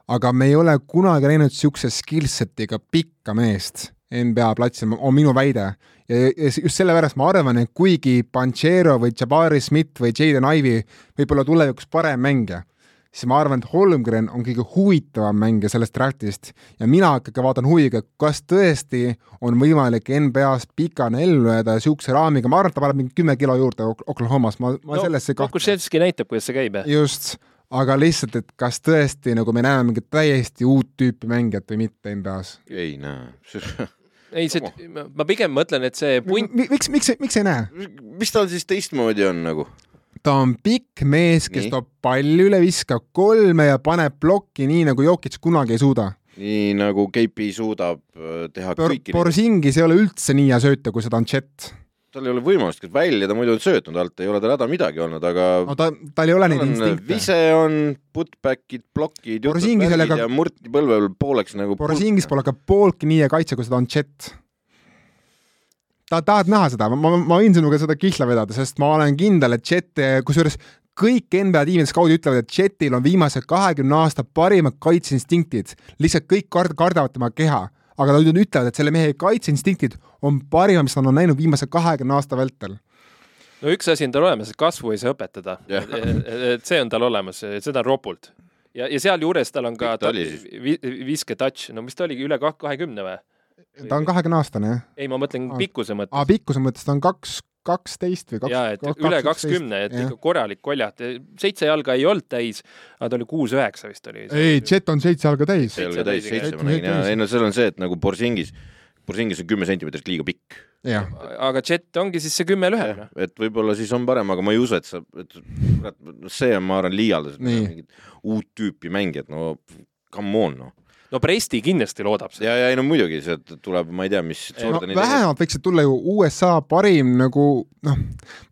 aga me ei ole kunagi näinud niisuguse skillsetiga pikka meest NBA platsil, on minu väide ja just sellepärast ma arvan, et kuigi Panchero või Jabari Smith või Jaden Ivey võib olla tulevikus parem mängija, siis ma arvan, et Holmgren on kõige huvitavam mängija sellest draftist ja mina ikkagi vaatan huviga, kas tõesti on võimalik NBA-s pikana ellu jääda niisuguse raamiga, ma arvan, et ta paneb mingi kümme kilo juurde Oklahomas, ma, ma no, sellesse ei kahtle. Kuševski näitab, kuidas see käib. just, aga lihtsalt, et kas tõesti nagu me näeme mingit täiesti uut tüüpi mängijat või mitte NBA-s? ei näe ei, see, ma pigem mõtlen, et see punt. miks, miks, miks ei näe? mis tal siis teistmoodi on nagu? ta on pikk mees, kes nii. toob palli üle, viskab kolme ja paneb plokki nii, nagu Jokic kunagi ei suuda. nii nagu KP suudab äh, teha Por kõiki Borsingis ei ole üldse nii hea sööta, kui seda on Chet tal ei ole võimalust välja, ta muidu on söötnud alt, ei ole tal häda midagi olnud, aga no ta, tal ei ole neid instinkte. vise on, putback'id, plokid, sellega... ja murti põlve peal pooleks nagu Borisingis pole ka pooltki nii hea kaitse, kui seda on Jet. ta, tahad näha seda, ma, ma võin sinuga seda kihla vedada, sest ma olen kindel, et Jet, kusjuures kõik NBA tiimide skaudid ütlevad, et Jetil on viimase kahekümne aasta parimad kaitseinstinktid, lihtsalt kõik kard-, kardavad tema keha aga nad ütlevad, et selle mehe kaitseinstinktid on parimad, mis nad on näinud viimase kahekümne aasta vältel no üks asi on tal olemas, et kasvu ei saa õpetada yeah.. et see on tal olemas, seda on ropult. ja, ja sealjuures tal on ka viske touch, no mis ta oligi, üle kahekümne või? ta on kahekümne aastane, jah? ei, ma mõtlen pikkuse mõttes. aa, pikkuse mõttes ta on kaks, kaksteist või kaks. ja, et kaks, üle kakskümne, et ikka korralik koljat. seitse jalga ei olnud täis, aga ta oli kuus-üheksa vist oli. ei, Jet on seitse jalga täis. seitse jalga täis, seitse ma nägin ja, ei no seal on see, et nagu Borsingis, Borsingis on kümme sentimeetrit liiga pikk. aga Jet ongi siis see kümme lühem. et võib-olla siis on parem, aga ma ei usu, et sa, et see on, ma arvan, liialdus. mingit uut tüüpi mängijat, no come on, noh no Presti kindlasti loodab seda. ja, ja ei no muidugi, sealt tuleb, ma ei tea, mis no, vähemalt võiksid tulla ju USA parim nagu noh,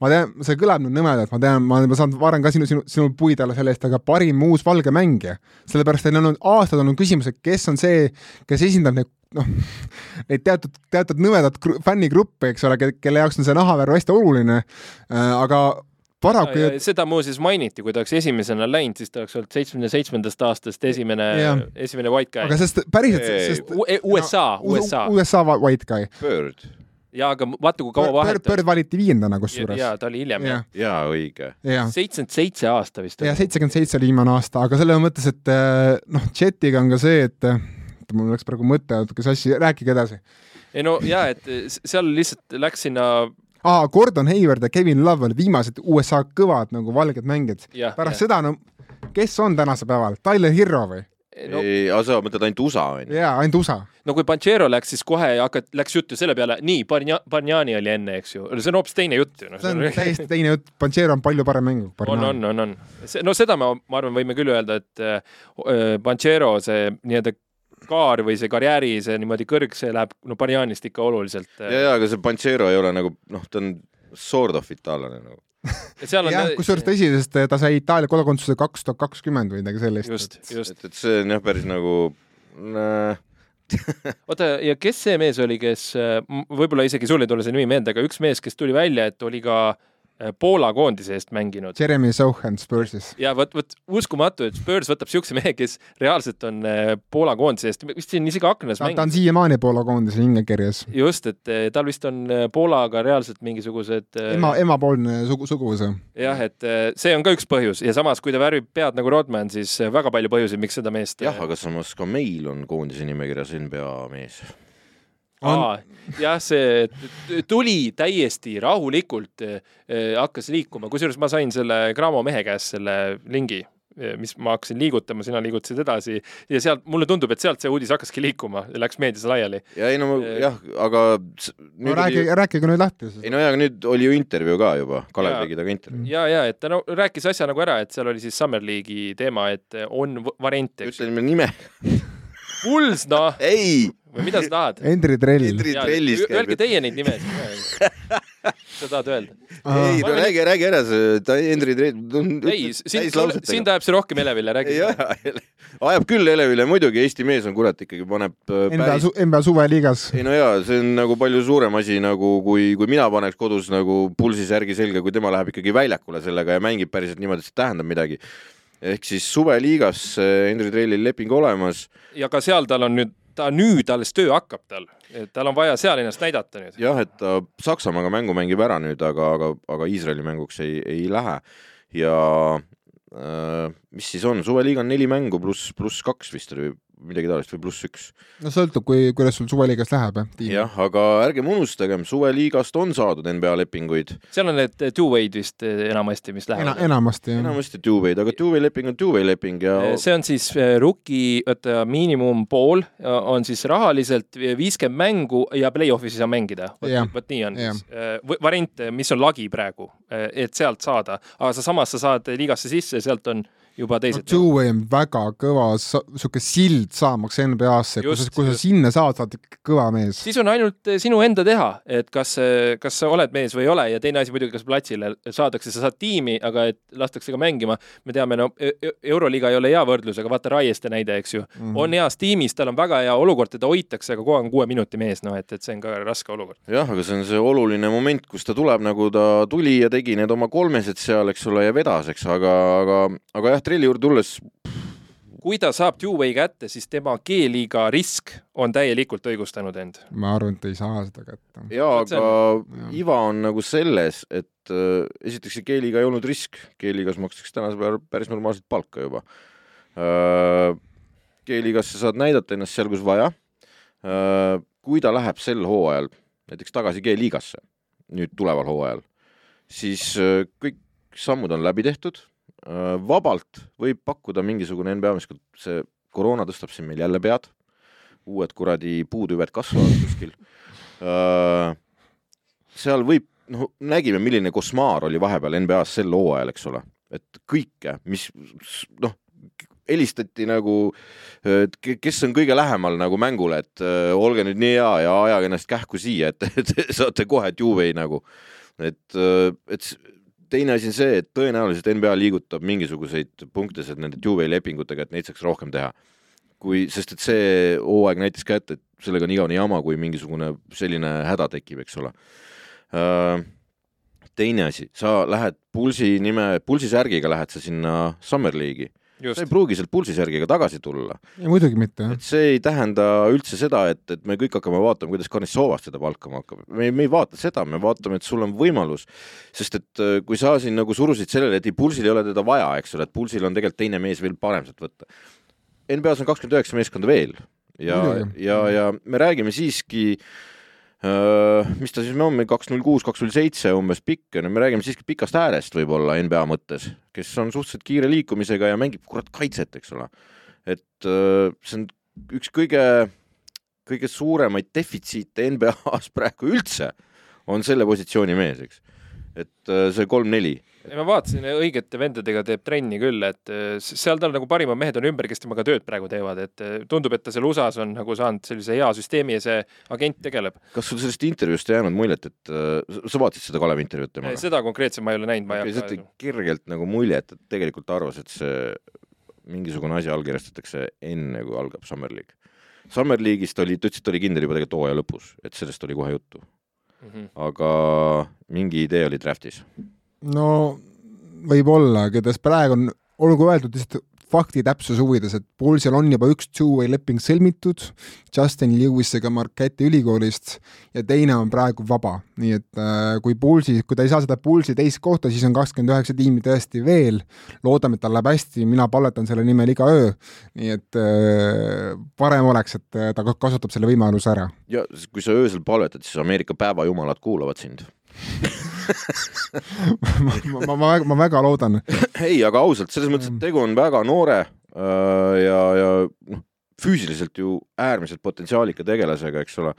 ma tean, see kõlab nüüd nõmedalt, ma tean, ma olen saanud varem ka sinu, sinu, sinu puid alla selle eest, aga parim uus valge mängija. sellepärast, et neil on aastaid olnud küsimus, et kes on see, kes esindab neid noh, neid teatud, teatud nõmedat fännigruppe, eks ole, kelle jaoks on see nahavärv hästi oluline äh,, aga paraku ja, ja seda muuseas mainiti, kui ta oleks esimesena läinud, siis ta oleks olnud seitsmekümne seitsmendast aastast esimene, esimene white guy. aga sest päriselt, sest USA no,, USA. USA white guy. Bird ja aga vaata, kui kaua vahetas. Bird valiti viiendana kusjuures. ja ta oli hiljem jah. jaa, õige. seitsekümmend seitse aasta vist. ja seitsekümmend seitse oli viimane aasta, aga selles mõttes, et eh, noh, Jetiga on ka see, et mul läks praegu mõte natuke sassi, rääkige edasi. ei no ja, et seal lihtsalt läks sinna aa, Gordon Hayward ja Kevin Love olid viimased USA kõvad nagu valged mängijad. pärast seda, no kes on tänasel päeval, Tyler Hero või? no, ei, aga sa mõtled ainult USA onju? jaa, ainult USA. no kui Panchero läks, siis kohe hakati, läks jutt ju selle peale, nii, Barnjani oli enne, eks ju, see on hoopis teine jutt ju. see on täiesti teine jutt, Panchero on palju parem mängija kui on, on, on, on. no seda ma, ma arvan, võime küll öelda, et äh, Panchero see nii-öelda kaar või see karjääri see niimoodi kõrg, see läheb no Barnjanist ikka oluliselt. ja, ja aga see Panchero ei ole nagu noh, ta on sort of itaallane nagu. seal on jah, kusjuures tõsi, sest ta sai Itaalia kodakondsuse kaks tuhat kakskümmend või midagi sellist. just, just. et, et see on jah, päris nagu äh, oota, ja kes see mees oli, kes äh, võib-olla isegi sul ei tule see nimi meelde, aga üks mees, kes tuli välja, et oli ka äh, Poola koondise eest mänginud. Jeremy Sohan Spursis. ja vot, vot uskumatu, et Spurs võtab siukse mehe, kes reaalselt on äh, Poola koondise eest, vist siin isegi aknas ta, ta on siiamaani Poola koondise hingekirjas. just, et äh, tal vist on äh, Poolaga reaalselt mingisugused äh, ema, emapoolne sugu, suguvõsa. jah, et äh, see on ka üks põhjus ja samas, kui ta värvib pead nagu Rodman, siis äh, väga palju põhjuseid, miks seda meest jah, aga samas ka meil on koondise nimekirjas NBA mees. Aa, jah, see tuli täiesti rahulikult äh,, hakkas liikuma, kusjuures ma sain selle Cramo mehe käest selle lingi, mis ma hakkasin liigutama, sina liigutasid edasi ja sealt mulle tundub, et sealt see uudis hakkaski liikuma, läks meedias laiali. ja ei no ma- Eh. jah, aga no nüüd rääkige, oli, rääkige nüüd lahti. ei no jaa, aga nüüd oli ju intervjuu ka juba, Kalev tegi temaga intervjuu. ja, ja et ta no, rääkis asja nagu ära, et seal oli siis Summer League'i teema, et on variante, ütle nime. Bulls, noh, ei, või mida sa tahad? Hendri Trell. Hendri Trellist käib Öelge teie neid nimesid. sa tahad öelda? ei, no räägi, räägi ära see, ta Hendri Trell. ei, sind, sind ajab see rohkem elevile, räägi. ei, ajab küll elevile, muidugi Eesti mees on kurat ikkagi paneb äh, NBA päris, NBA suveliigas. ei no jaa, see on nagu palju suurem asi nagu kui, kui mina paneks kodus nagu pulsisärgi selga, kui tema läheb ikkagi väljakule sellega ja mängib päriselt niimoodi, et see tähendab midagi. ehk siis suveliigas äh, Hendri Trellil leping olemas ja ka seal tal on nüüd, ta nüüd alles töö hakkab tal, et tal on vaja seal ennast näidata nüüd. jah, et ta Saksamaaga mängu mängib ära nüüd, aga, aga, aga Iisraeli mänguks ei, ei lähe. Ja äh, mis siis on, suveliiga on neli mängu pluss, pluss kaks vist oli midagi taolist või pluss üks. no sõltub, kui, kuidas sul suveliigas läheb, jah. jah, aga ärgem unustagem, suveliigast on saadud NBA lepinguid, seal on need two-way'd vist eh, enamasti, mis Ena, lähevad. enamasti jah. enamasti two-way'd, aga two-way leping on two-way leping ja see on siis eh, rookie, oota, miinimumpool ja on siis rahaliselt viiskümmend mängu ja play-off'is ei saa mängida. Vot nii on Jah. siis. variant, mis on lagi praegu, et sealt saada, aga sa samas sa saad liigasse sisse ja sealt on juba no teised. two-way on väga kõva, sihuke sild saamaks NBA-sse, kui sa kui sa sinna saad, sa oled ikka kõva mees. siis on ainult eh, sinu enda teha, et kas, kas sa oled mees või ei ole ja teine asi muidugi, kas platsile saadakse, sa saad tiimi, aga et lastakse ka mängima. me teame, no E- E- Euroliiga ei ole hea võrdlus, aga vaata Raieste näide, eks ju mm. -hmm. on heas tiimis, tal on väga hea olukord, teda hoitakse, aga kogu aeg on kuue minuti mees, noh et, et see on ka raske olukord. jah, aga see on see oluline moment, kus ta tuleb, nagu ta tuli ja tegi need oma kolmesed seal, eks ole, ja vedas, eks, aga, aga, aga jah, Trelli juurde tulles kui ta saab two-way kätte, siis tema G-liiga risk on täielikult õigustanud end. ma arvan, et ei saa seda kätte. jaa, aga jah. iva on nagu selles, et äh, esiteks see G-liiga ei olnud risk, G-liigas makstakse tänasel päeval päris normaalset palka juba äh,. G-liigas sa saad näidata ennast seal, kus vaja äh,. kui ta läheb sel hooajal näiteks tagasi G-liigasse, nüüd tuleval hooajal, siis äh, kõik sammud on läbi tehtud. Vabalt võib pakkuda mingisugune NBA meeskond, see koroona tõstab siin meil jälle pead, uued kuradi puutüved kasvavad kuskil. Äh, seal võib, noh, nägime, milline košmaar oli vahepeal NBA-s sel hooajal, eks ole, et kõike, mis noh, helistati nagu, kes on kõige lähemal nagu mängule, et öö, olge nüüd nii hea ja ajage ennast kähku siia, et, et saate kohe Juve'i nagu, et, et teine asi on see, et tõenäoliselt NBA liigutab mingisuguseid punkte sealt nende Juve'i lepingutega, et neid saaks rohkem teha kui, sest et see hooaeg näitas ka ette, et sellega on igavene jama, kui mingisugune selline häda tekib, eks ole. teine asi, sa lähed pulsi nime, pulsisärgiga lähed sa sinna Summer League'i, sa ei, pruugi sealt pulsisärgiga tagasi tulla, ja muidugi mitte, jah. et see ei tähenda üldse seda, et, et me kõik hakkame vaatama, kuidas Karnissovas seda palkama hakkab, me, me ei vaata seda, me vaatame, et sul on võimalus, sest et äh, kui sa siin nagu surusid sellele, et ei pulsil ei ole teda vaja, eks ole, et pulsil on tegelikult teine mees veel parem sealt võtta. NBA-s on kakskümmend üheksa meeskonda veel. Ja ja, ja me räägime siiski mis ta siis on, kaks null kuus, kaks null seitse umbes pikk, no me räägime siiski pikast äärest võib-olla NBA mõttes, kes on suhteliselt kiire liikumisega ja mängib kurat kaitset, eks ole. et see on üks kõige, kõige suuremaid defitsiite NBA-s praegu üldse, on selle positsiooni mees, eks. Et see kolm-neli ma vaatasin, õigete vendadega teeb trenni küll, et äh, seal tal nagu parimad mehed on ümber, kes temaga tööd praegu teevad, et äh, tundub, et ta seal USA-s on nagu saanud sellise hea süsteemi ja see agent tegeleb. kas sul sellest intervjuust ei jäänud muljet, et äh, sa vaatasid seda Kalevi intervjuud temaga? seda konkreetselt ma ei ole näinud, ma ei hakka. kergelt nagu mulje, et ta tegelikult arvas, et see mingisugune asi allkirjastatakse enne, kui algab Summer League. Summer League'ist oli, ta ütles, et oli kindel juba tegelikult hooaja lõpus, et sellest oli kohe juttu mm. -hmm. aga mingi idee oli draft'is no võib-olla, igatahes praegu on, olgu öeldud lihtsalt fakti täpsuse huvides, et Pulsil on juba üks two-way leping sõlmitud Justin Lewisega Marquette'i ülikoolist ja teine on praegu vaba, nii et äh, kui Pulsi, kui ta ei saa seda Pulsi teist kohta, siis on kakskümmend üheksa tiimi tõesti veel. loodame, et tal läheb hästi, mina palvetan selle nimel iga öö. nii et äh, parem oleks, et äh, ta kasutab selle võimaluse ära. ja kui sa öösel palvetad, siis Ameerika päevajumalad kuulavad sind ma, ma, ma, ma väga loodan. ei, aga ausalt, selles mõttes, et tegu on väga noore äh, ja, ja noh, füüsiliselt ju äärmiselt potentsiaalika tegelasega, eks ole.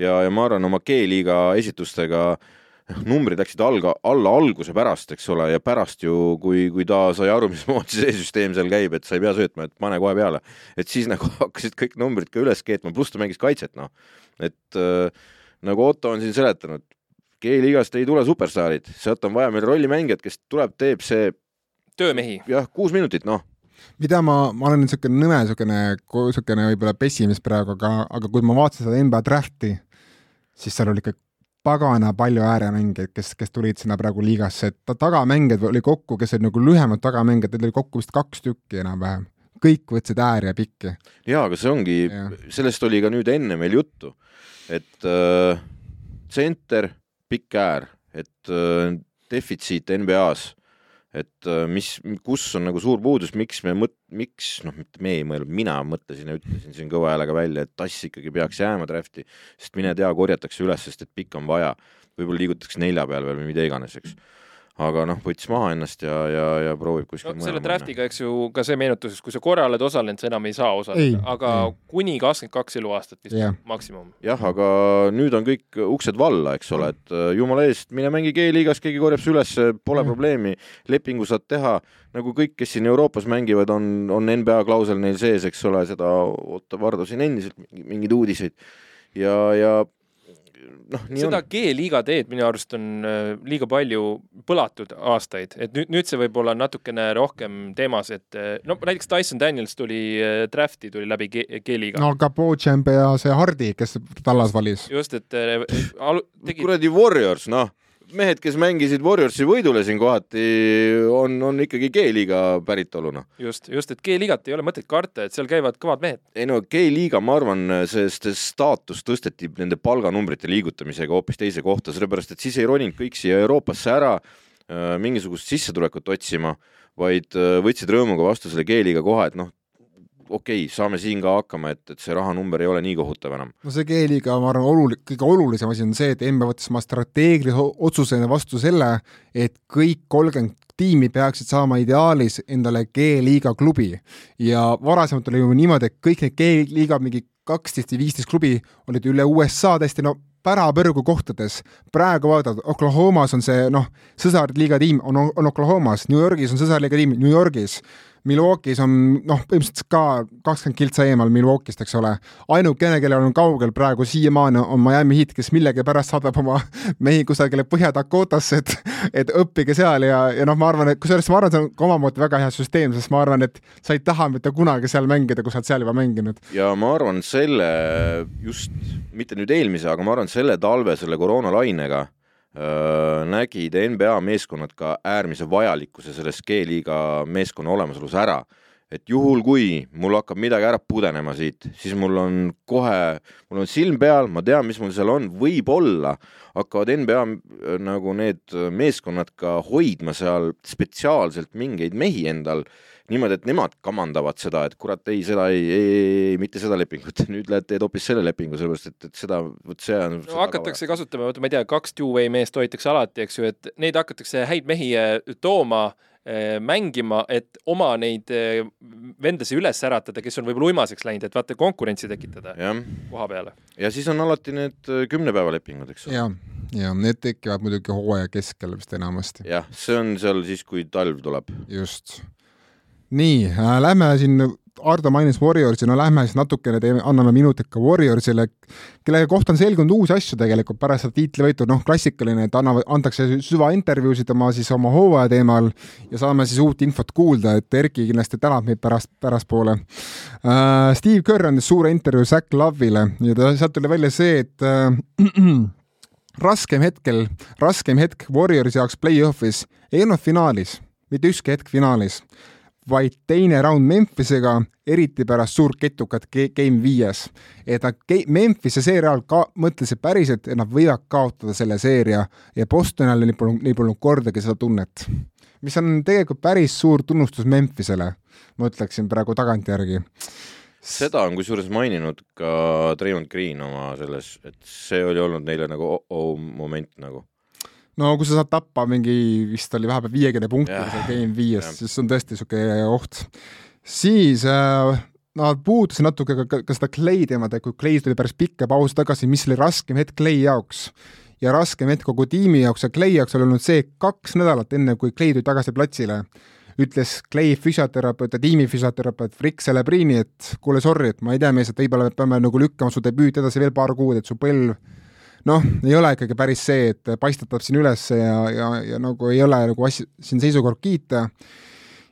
ja, ja ma arvan, oma G-liiga esitustega noh, numbrid läksid alga, alla alguse pärast, eks ole, ja pärast ju, kui, kui ta sai aru, mismoodi see süsteem seal käib, et sa ei pea söötma, et pane kohe peale. et siis nagu hakkasid kõik numbrid ka üles keetma, pluss ta mängis kaitset, noh. et äh, nagu Otto on siin seletanud, G-liigast ei tule superstaarid, sealt on vaja meil rollimängijat, kes tuleb, teeb see töömehi. jah, kuus minutit, noh mida ma, ma olen niisugune nõme, niisugune, niisugune võib-olla pessimist praegu, aga, aga kui ma vaatasin seda NBA drafti, siis seal oli ikka pagana palju ääremängijaid, kes, kes tulid sinna praegu liigasse, et tagamängijaid oli kokku, kes olid nagu lühemad tagamängijad, neid oli kokku vist kaks tükki enam-vähem. kõik võtsid ääre ja pikki. jaa, aga see ongi, sellest oli ka nüüd enne meil juttu, et äh, tsenter pikk äär, et äh, defitsiit NBA-s, et äh, mis, kus on nagu suur puudus, miks me mõt-, miks, noh, mitte me ei mõelnud, mina mõtlesin ja ütlesin siin kõva häälega välja, et tass ikkagi peaks jääma draft'i, sest mine tea, korjatakse üles, sest et pikk on vaja. võib-olla liigutakse nelja peal veel või mida iganes, eks aga noh, võttis maha ennast ja, ja, ja proovib kuskil no, selle draftiga, eks ju, ka see meenutus, kui sa korra oled osalenud, sa enam ei saa osaleda, aga ei. kuni kakskümmend kaks eluaastat vist yeah. maksimum. jah, aga nüüd on kõik uksed valla, eks ole, et äh, jumala eest, mine mängi G-liigas, keegi korjab su üles, pole mm. probleemi, lepingu saad teha, nagu kõik, kes siin Euroopas mängivad, on, on NBA klausel neil sees, eks ole, seda ootab Vardo siin endiselt mingeid uudiseid ja, ja noh, seda G-liiga teed minu arust on äh, liiga palju põlatud aastaid, et nüüd, nüüd see võib olla natukene rohkem teemas, et äh, no näiteks Tyson Daniels tuli äh, draft'i, tuli läbi G-liiga. no aga Bochamp ja see Hardi, kes Tallas valis. just, et alu-. kuradi Warriors, noh mehed, kes mängisid Warriorsi võidule siin kohati, on, on ikkagi G-liiga päritolu, noh. just, just, et G-liigat ei ole mõtet karta, et seal käivad kõvad mehed. ei no G-liiga, ma arvan, sest staatus tõsteti nende palganumbrite liigutamisega hoopis teise kohta, sellepärast et siis ei roninud kõik siia Euroopasse ära äh, mingisugust sissetulekut otsima, vaid äh, võtsid rõõmuga vastu selle G-liiga koha, et noh, okei okay,, saame siin ka hakkama, et, et see rahanumber ei ole nii kohutav enam. no see G-liiga, ma arvan, olul-, kõige olulisem asi on see, et NBA võttis oma strateegilise otsusena vastu selle, et kõik kolmkümmend tiimi peaksid saama ideaalis endale G-liiga klubi. ja varasemalt oli ju niimoodi, et kõik need G-liiga mingi kaksteist või viisteist klubi olid üle USA täiesti no pärapõrgu kohtades. praegu vaatad, Oklahomas on see noh, sõsarliiga tiim on, on Oklahomas, New Yorgis on sõsarliiga tiim New Yorgis Milwaukee's on noh, põhimõtteliselt ka kakskümmend kiltsa eemal Milwaukee'st, eks ole. ainukene, kellel on kaugel praegu siiamaani, on Miami Heat, kes millegipärast saadab oma mehi kusagile Põhja-Dakotasse, et et õppige seal ja, ja noh, ma arvan, et kusjuures ma arvan, see on ka omamoodi väga hea süsteem, sest ma arvan, et sa ei taha mitte kunagi seal mängida, kui sa oled seal juba mänginud. ja ma arvan, selle just, mitte nüüd eelmise, aga ma arvan, selle talve selle koroonalainega nägid NBA meeskonnad ka äärmise vajalikkuse selles G-liiga meeskonna olemasolus ära. et juhul, kui mul hakkab midagi ära pudenema siit, siis mul on kohe, mul on silm peal, ma tean, mis mul seal on, võib-olla hakkavad NBA nagu need meeskonnad ka hoidma seal spetsiaalselt mingeid mehi endal niimoodi, et nemad kamandavad seda, et kurat, ei, seda ei, ei, ei, mitte seda lepingut, nüüd lähed teed hoopis selle lepingu, sellepärast et, et seda, vot see on no hakatakse kasutama, vaata, ma ei tea, kaks two-way meest hoitakse alati, eks ju, et neid hakatakse häid mehi äh, tooma äh, mängima, et oma neid äh, vendasi üles äratada, kes on võib-olla uimaseks läinud, et vaata konkurentsi tekitada jah, koha peale. ja siis on alati need kümne päeva lepingud, eks ole. ja, ja need tekivad muidugi hooaja keskel vist enamasti. jah, see on seal siis, kui talv tuleb. just nii äh,, lähme siin, Ardo mainis Warriorsi, no lähme siis natukene teeme, anname minutit ka Warriorsile, kelle kohta on selgunud uusi asju tegelikult pärast seda tiitlivõitu, noh, klassikaline, et annavad, antakse süvaintervjuusid oma siis oma hooaja teemal ja saame siis uut infot kuulda, et Erki kindlasti tänab meid pärast, pärastpoole uh,. Steve Kerr andis suure intervjuu Zack Love'ile ja ta, sealt tuli välja see, et uh, raskem hetkel, raskem hetk Warriorsi jaoks play-off'is ei olnud finaalis, mitte ükski hetk finaalis vaid teine round Memphisega, eriti pärast suurt ketukat Game viies. et nad Memphise seeria all ka mõtlesid päriselt, et nad võivad kaotada selle seeria ja Bostonil neil polnud, neil polnud kordagi seda tunnet. mis on tegelikult päris suur tunnustus Memphisele, ma ütleksin praegu tagantjärgi seda on kusjuures maininud ka Raymond Green oma selles, et see oli olnud neile nagu oh-oh moment nagu no kui sa saad tappa mingi, vist oli vahepeal viiekümne punktiga seal game viies, siis on tõesti niisugune oht. siis äh, nad puudusid natuke ka, ka, ka seda Clay teemat, et kui Clay tuli päris pikka pausi tagasi, mis oli raskem hetk Clay jaoks? Ja raskem hetk kogu tiimi jaoks ja Clay jaoks oli olnud see kaks nädalat enne, kui Clay tuli tagasi platsile, ütles Clay füsioterapeut ja tiimi füsioterapeut Rick Celebrini, et kuule, sorry, et ma ei tea, mees, et võib-olla me peame nagu lükkama su debüüt edasi veel paar kuud, et su põlv noh, ei ole ikkagi päris see, et paistatab siin üles ja, ja, ja nagu ei ole nagu asja, siin seisukord kiita.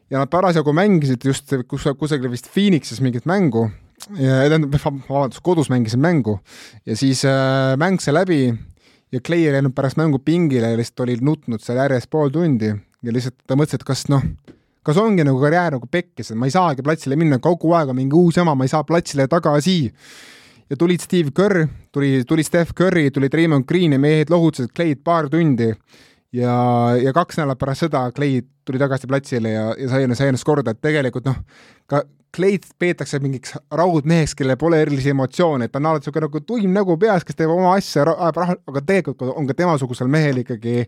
ja nad parasjagu mängisid just kus, kusagil vist Phoenixis mingit mängu. tähendab, vabandust, kodus mängisid mängu. ja siis äh, mäng sai läbi ja Clay ei läinud pärast mängu pingile ja lihtsalt oli nutnud seal järjest pool tundi. ja lihtsalt ta mõtles, et kas noh, kas ongi nagu karjäär nagu pekkis, et ma ei saagi platsile minna, kogu aeg on mingi uus jama, ma ei saa platsile tagasi ja tulid Steve Kerr, tuli, tuli Steph Curry, tuli Raymond Green ja mehed lohutasid Clay'd paar tundi. Ja, ja kaks nädalat pärast seda Clay tuli tagasi platsile ja, ja sai, sai ennast korda, et tegelikult noh, ka Clay'd peetakse mingiks raudmeheks, kellel pole erilisi emotsioone, et ta on alati niisugune nagu tuim nägu peas, kes teeb oma asja, ajab raha, aga tegelikult on ka temasugusel mehel ikkagi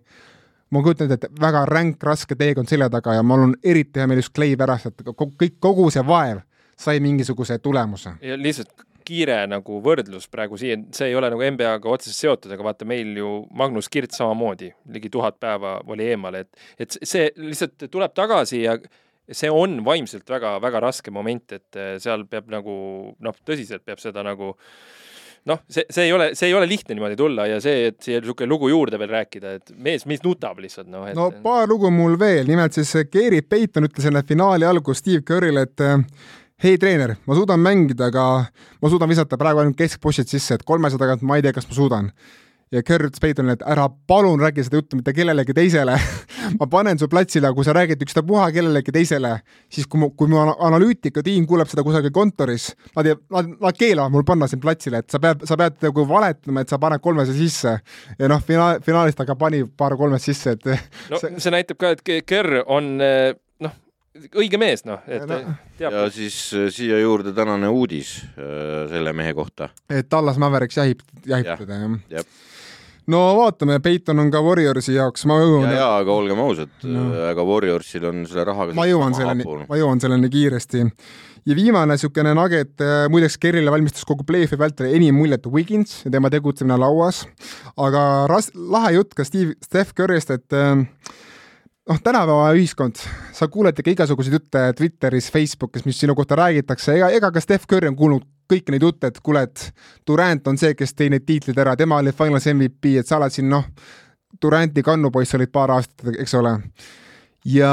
ma kujutan ette, et väga ränk, raske teekond selja taga. Ja mul on eriti hea meel just Clay pärast, et kõik, kogu see vaev sai mingisuguse tulemuse. ja lihtsalt kiire nagu võrdlus praegu siia, see ei ole nagu NBA-ga otseselt seotud, aga vaata meil ju Magnus Kirt samamoodi ligi tuhat päeva oli eemal, et, et see lihtsalt tuleb tagasi ja see on vaimselt väga-väga raske moment, et eh, seal peab nagu noh, tõsiselt peab seda nagu noh, see, see ei ole, see ei ole lihtne niimoodi tulla ja see, et siia niisugune lugu juurde veel rääkida, et mees, mees nutab lihtsalt noh et.... no paar lugu mul veel, nimelt siis Gary Payton ütles enne finaali alguses Steve Kerrile, et hei treener, ma suudan mängida, aga ma suudan visata praegu ainult keskpostid sisse, et kolmesaja tagant ma ei tea, kas ma suudan. ja Kerr ütles Peitonile, et ära palun räägi seda juttu mitte kellelegi teisele ma panen su platsile, aga kui sa räägid ükstapuha kellelegi teisele, siis kui mu, kui mu analüütikatiim kuuleb seda kusagil kontoris, nad ei, nad, nad keelavad mul panna sind platsile, et sa pead, sa pead nagu valetama, et sa paned kolmese sisse. ja noh, finaal, finaalis ta ka pani paar kolmest sisse, et no see, see näitab ka, et Kerr on noh, õige mees, noh, et no. teab. ja siis äh, siia juurde tänane uudis äh, selle mehe kohta. et Tallas Mavericks jahib, jahib teda, jah? no vaatame, Peiton on ka Warriorsi jaoks, ma jõuan. ja, ja, aga olgem ausad no., aga Warriorsil on selle rahaga ma jõuan selleni, ma jõuan selleni kiiresti. ja viimane niisugune nugget, äh, muideks Kerrile valmistas kogu play-off'i vältel enim muljet Wiggins ja tema tegutsemine lauas, aga ras-, lahe jutt ka Steve, Steph Curry'st, et äh, noh, tänapäeva ühiskond, sa kuuled ikka igasuguseid jutte Twitteris, Facebookis, mis sinu kohta räägitakse, ega, ega ka Steph Curry on kuulnud kõiki neid jutte, et kuule, et Durant on see, kes tõi need tiitlid ära, tema oli Finals MVP, et sa oled siin noh, Duranti kannupoiss olid paar aastat, eks ole. ja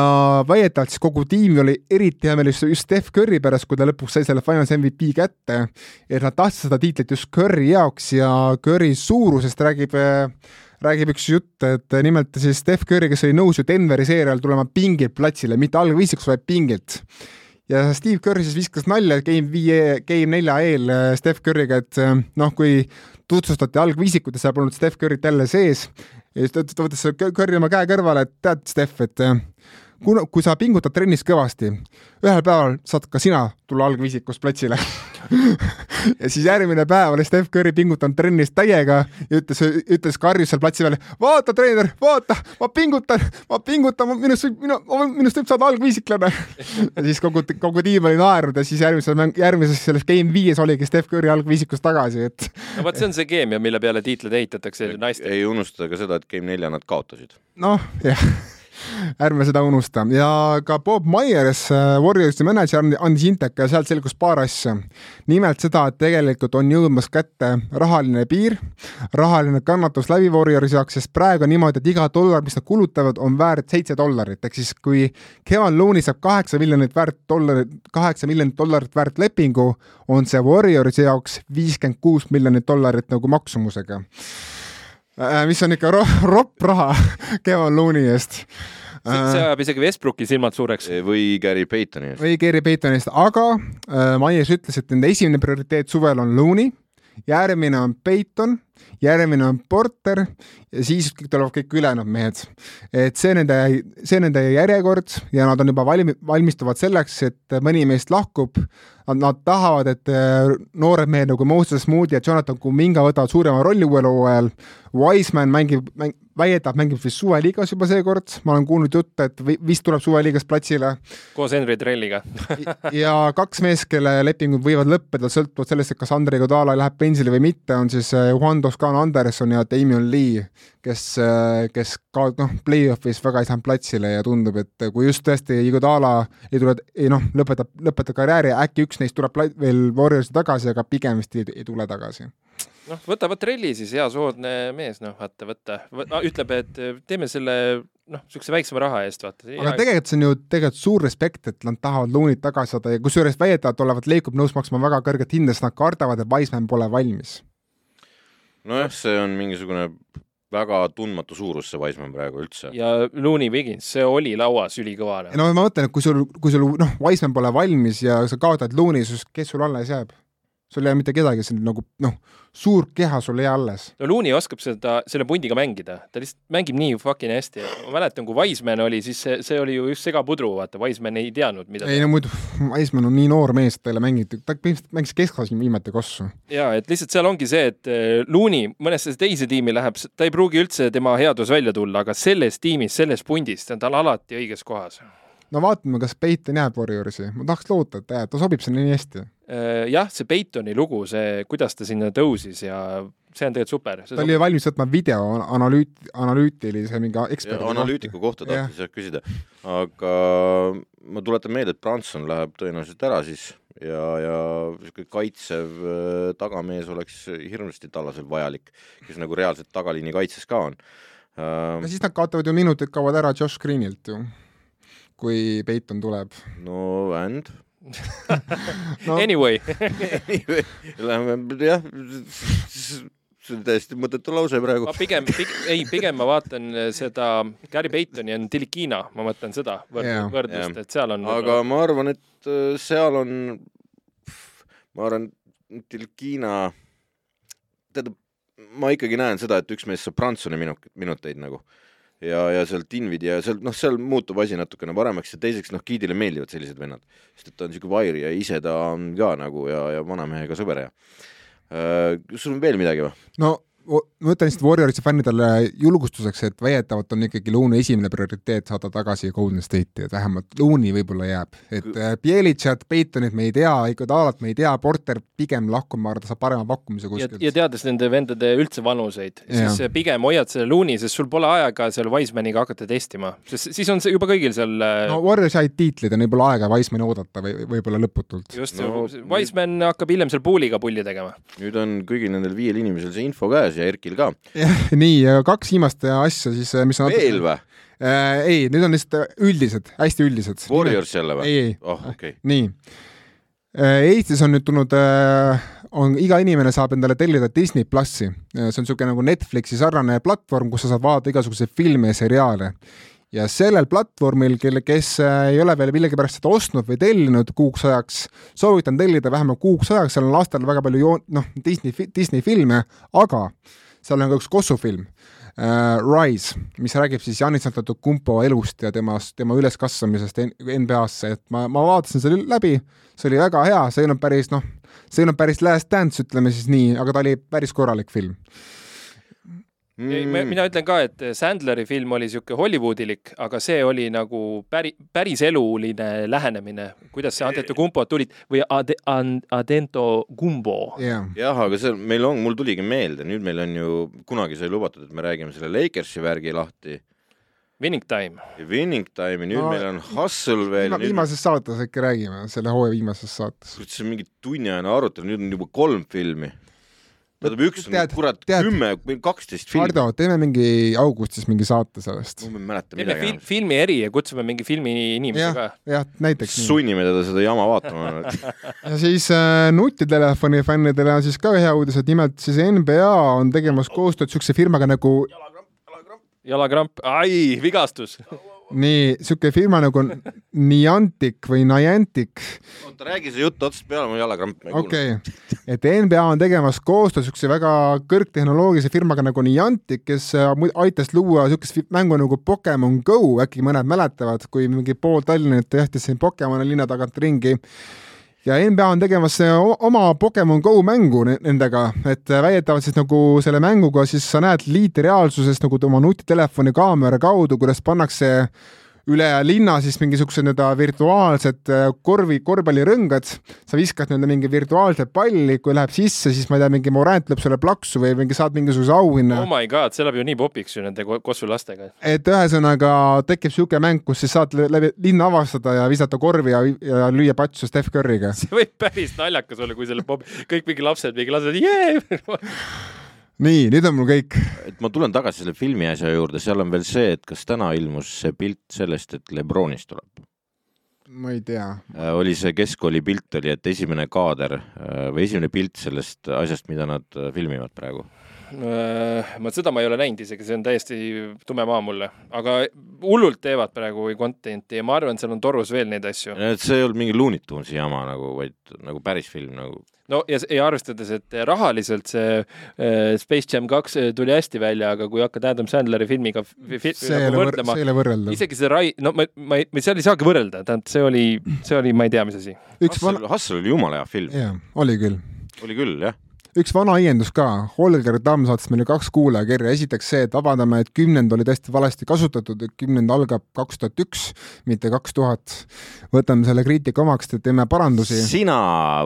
väidetavalt siis kogu tiim oli eriti hea meel just, just Steph Curry pärast, kui ta lõpuks sai selle Finals MVP kätte, et nad tahtsid seda tiitlit just Curry jaoks ja Curry suurusest räägib äh, räägib üks jutt, et nimelt siis Steph Curry, kes oli nõus ju Denveri seerial tulema pingilt platsile, mitte algviisiks, vaid pingilt. ja Steve Kerr siis viskas nalja Game viie, Game nelja eel äh, Steph Curry'ga, et äh, noh, kui tutvustati algviisikut ja seal polnud Steph Curry't jälle sees ja siis ta võttis Curry oma käe kõrvale, et tead, Steph, et kuna, kui sa pingutad trennis kõvasti, ühel päeval saad ka sina tulla algviisikust platsile ja siis järgmine päev oli Steph Curry pingutanud trennis täiega ja ütles, ütles karjus seal platsi peal, vaata, treener, vaata, ma pingutan, ma pingutan, minust võib, minu, minust võib saada algviisiklane ja siis kogu, kogu tiim oli naernud ja siis järgmises mäng, järgmises selles game viies oligi Steph Curry algviisikus tagasi, et no vot, see on see keemia, mille peale tiitleid ehitatakse naistel. ei unustada ka seda, et Game nelja nad kaotasid. noh, jah ärme seda unusta. Ja ka Bob Myers, äh, Warriorsi mänedžer, andis intervjuu ja sealt selgus paar asja. nimelt seda, et tegelikult on jõudmas kätte rahaline piir, rahaline kannatus läbi Warriorsi jaoks, sest praegu on niimoodi, et iga dollar, mis nad kulutavad, on väärt seitse dollarit, ehk siis kui Kevin Looney saab kaheksa miljonit väärt dollarit, kaheksa miljonit dollarit väärt lepingu, on see Warriorsi jaoks viiskümmend kuus miljonit dollarit nagu maksumusega mis on ikka ro ropp raha Kevin Looney eest. see ajab isegi Westbrooki silmad suureks. või Gary Paytoni eest. või Gary Paytoni eest, aga äh, Myers ütles, et nende esimene prioriteet suvel on Looney, järgmine on Payton, järgmine on Porter ja siis tulevad kõik ülejäänud mehed. et see nende, see nende järjekord ja nad on juba valmi-, valmistuvad selleks, et mõni meist lahkub nad, nad tahavad, et äh, noored mehed nagu Moses Moody ja Jonathan Kuminga võtavad suurema rolli uuel hooajal. Wiseman mängib mäng,, väidab, mängib vist suveliigas juba seekord, ma olen kuulnud jutte, et vist tuleb suveliigas platsile. koos Henry Trelliga ja kaks meest, kelle lepingud võivad lõppeda, sõltuvalt sellest, et kas Andrei Godala läheb pensionile või mitte, on siis äh, Juan Toscano Anderson ja Damian Lee, kes, kes ka noh, play-off'is väga ei saanud platsile ja tundub, et kui just tõesti Godala ei tule, ei noh, lõpetab, lõpetab karjääri, äkki üks neist tuleb veel Warriorsi tagasi, aga pigem vist ei, ei tule tagasi noh, võta Vatrelli siis, hea soodne mees, noh, vaata, võta, ütleb, et teeme selle noh, niisuguse väiksema raha eest, vaata. aga tegelikult see on ju tegelikult suur respekt, et nad tahavad Loonit tagasi saada ja kusjuures väidetavalt olevat Leikub nõus maksma väga kõrget hinda, sest nad kardavad, et Wiseman pole valmis. Nojah, see on mingisugune väga tundmatu suurus, see Wiseman praegu üldse. ja Looney Wiggins, see oli lauas ülikõva. no ma mõtlen, et kui sul, kui sul noh, Wiseman pole valmis ja sa kaotad Looney, siis kes sul alles jääb? Sul ei jää mitte kedagi, see on nagu noh, suur keha sul ei jää alles. no Looney oskab seda, selle pundiga mängida, ta lihtsalt mängib nii fucking hästi. ma mäletan, kui Wiseman oli, siis see, see oli ju just segapudru, vaata, Wiseman ei teadnud, mida ei no muidu, Wiseman on nii noor mees, ta ole mänginud, ta põhimõtteliselt mängis keskklass viimati kossu. jaa, et lihtsalt seal ongi see, et eh, Looney mõnesse teise tiimi läheb, ta ei pruugi üldse tema headus välja tulla, aga selles tiimis, selles pundis, ta on tal alati õiges kohas no vaatame, kas Peiton jääb Warriorsi, ma tahaks loota, et ta jääb, ta sobib sinna nii hästi. Äh, jah, see Peitoni lugu, see, kuidas ta sinna tõusis ja see on tegelikult super. ta oli valmis võtma video analüüt-, analüütilise mingi eksperdi analüütiku kohta tahtis jah küsida, aga ma tuletan meelde, et Branson läheb tõenäoliselt ära siis ja, ja niisugune kaitsev äh, tagamees oleks hirmsasti tallasel vajalik, kes nagu reaalselt tagaliini kaitses ka on. no siis nad kaotavad ju minutid, kaovad ära Josh Greenilt ju kui Peiton tuleb. no and no. Anyway Läheme jah, see on täiesti mõttetu lause praegu. ma pigem pig,, ei, pigem ma vaatan seda Gary Paytoni ja Tilikina, ma mõtlen seda võrd, yeah. võrdlust yeah., et seal on. aga ma arvan, et äh, seal on, ma arvan, Tilikina, tähendab, ma ikkagi näen seda, et üks mees saab Prantsuse minut-, minuteid nagu ja, ja sealt Invid ja seal, noh, seal muutub asi natukene paremaks ja teiseks, noh, Giidile meeldivad sellised vennad, sest et ta on niisugune vair ja ise ta on ka nagu ja, ja vanamehega sõber ja äh, sul on veel midagi või? no ma ütlen lihtsalt Warriorsi fännidele julgustuseks, et väidetavalt on ikkagi Looney esimene prioriteet saada tagasi Golden State'i, et vähemalt Looney võib-olla jääb. et Bielitšat, äh, Peitonit me ei tea, Iguodalat me ei tea, Porter pigem lahkub, ma arvan, ta saab parema pakkumise kuskilt. ja teades nende vendade üldse vanuseid, siis ja. pigem hoiad selle Looney, sest sul pole aega seal Wisemaniga hakata testima, sest siis on see juba kõigil seal äh, no Warriors said tiitlid ja neil pole aega Wisemani oodata või võib-olla lõputult. just no,, Wiseman hakkab hiljem seal pooliga pulli tegema. nüüd on kõigil nendel viiel inimesel see info käes ja Erkil ka. nii, kaks viimast asja siis, mis on veel või? Äh, ei, need on lihtsalt üldised, hästi üldised. Warriors jälle või? ei, ei oh,. Okay. nii. Eestis on nüüd tulnud, on iga inimene saab endale tellida Disney plussi. see on niisugune nagu Netflixi sarnane platvorm, kus sa saad vaadata igasuguseid filme ja seriaale ja sellel platvormil, kelle, kes äh, ei ole veel millegipärast seda ostnud või tellinud kuuks ajaks, soovitan tellida vähemalt kuuks ajaks, seal on lastel väga palju joon-, noh, Disney, Disney filme, aga seal on ka üks kossufilm äh,, Rise, mis räägib siis Janis Antetokounmpo elust ja temast, tema üleskasvamisest NBA-sse, et ma, ma vaatasin selle läbi, see oli väga hea, see ei olnud päris noh, see ei olnud päris Last Dance, ütleme siis nii, aga ta oli päris korralik film mm.. mina ütlen ka, et Sandleri film oli niisugune Hollywoodilik, aga see oli nagu päri, päriseluline lähenemine, kuidas see Antetokounmpod tulid või Ade, Adento Gumbo yeah.. jah, aga see meil on, mul tuligi meelde, nüüd meil on ju, kunagi sai lubatud, et me räägime selle Lakersi värgi lahti. Winning Time. Winning Time ja nüüd no, meil on Hustle veel. viimases saates äkki räägime, selle hooaja viimases saates. see on mingi tunniajane arutelu, nüüd on juba kolm filmi tähendab, üks on tead, kurat kümme, kaksteist filmi. Hardo, teeme mingi augustis mingi saate sellest. ma ei mäleta midagi. teeme fil filmi eri ja kutsume mingi filmi inimese ka. jah, näiteks. sunnime teda seda jama vaatama ja siis äh, nutitelefoni fännidele on siis ka hea uudis, et nimelt siis NBA on tegemas koostööd niisuguse firmaga nagu jalakramp, jalakramp, jalakramp, ai, vigastus nii, niisugune firma nagu Niantic või Niantic. oota, räägi see jutt otsast peale, mul jalakramp ei okay. kuulnud. et NBA on tegemas koostööd niisuguse väga kõrgtehnoloogilise firmaga nagu Niantic, kes äh, aitas luua niisugust mängu nagu Pokemon Go, äkki mõned mäletavad, kui mingi pool Tallinnat jahtis siin Pokemoni linna tagant ringi ja NBA on tegemas oma Pokemon Go mängu nendega, et väidetavalt siis nagu selle mänguga siis sa näed liitreaalsusest nagu oma nutitelefoni kaamera kaudu, kuidas pannakse üle linna siis mingisugused nii-öelda virtuaalsed äh, korvi, korvpallirõngad, sa viskad nii-öelda mingi virtuaalset palli, kui läheb sisse, siis ma ei tea, mingi Morant lööb sulle plaksu või mingi saad mingisuguse auhinna. oh my god, see läheb ju nii popiks ju nende kossulastega. et ühesõnaga tekib niisugune mäng, kus siis saad läbi linna avastada ja visata korvi ja, ja lüüa patsu Steph Curry'ga. see võib päris naljakas olla, kui selle pop-, kõik mingi lapsed mingi lasevad, jee nii, nüüd on mul kõik. et ma tulen tagasi selle filmi asja juurde, seal on veel see, et kas täna ilmus see pilt sellest, et Lebronist tuleb? ma ei tea. Äh, oli see keskkooli pilt oli, et esimene kaader äh, või esimene pilt sellest asjast, mida nad äh, filmivad praegu ma seda ma ei ole näinud isegi, see on täiesti tume maa mulle, aga hullult teevad praegu content'i ja ma arvan, et seal on torus veel neid asju. et see ei olnud mingi Looney Tunesi jama nagu, vaid nagu päris film nagu no ja, ja arvestades, et rahaliselt see äh, Space Jam kaks äh, tuli hästi välja, aga kui hakkad Adam Sandleri filmiga fi, see nagu võrdlema, isegi see Rai-, no ma, ma ei, seal ei saagi võrrelda, tähendab, see oli, see oli, ma ei tea, mis asi. Hustle Hustle oli jumala hea film. jaa, oli küll. oli küll, jah üks vana õiendus ka, Holger Tamm saatis meile kaks kuulajakirja, esiteks see, et vabandame, et kümnend oli tõesti valesti kasutatud, et kümnend algab kaks tuhat üks, mitte kaks tuhat. võtame selle kriitika omaks, teeme parandusi. sina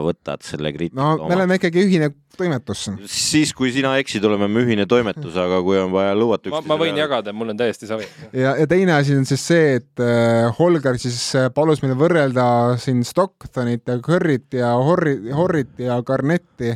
võtad selle kriitika no, omaks? me oleme ikkagi ühine toimetus. siis, kui sina eksid, oleme me ühine toimetus, aga kui on vaja lõuata üksteisele ma, ma võin jagada, mul on täiesti savi. ja, ja teine asi on siis see, et äh, Holger siis äh, palus meil võrrelda siin Stocktonit ja Curryt ja Horri, Horrit ja Garnetti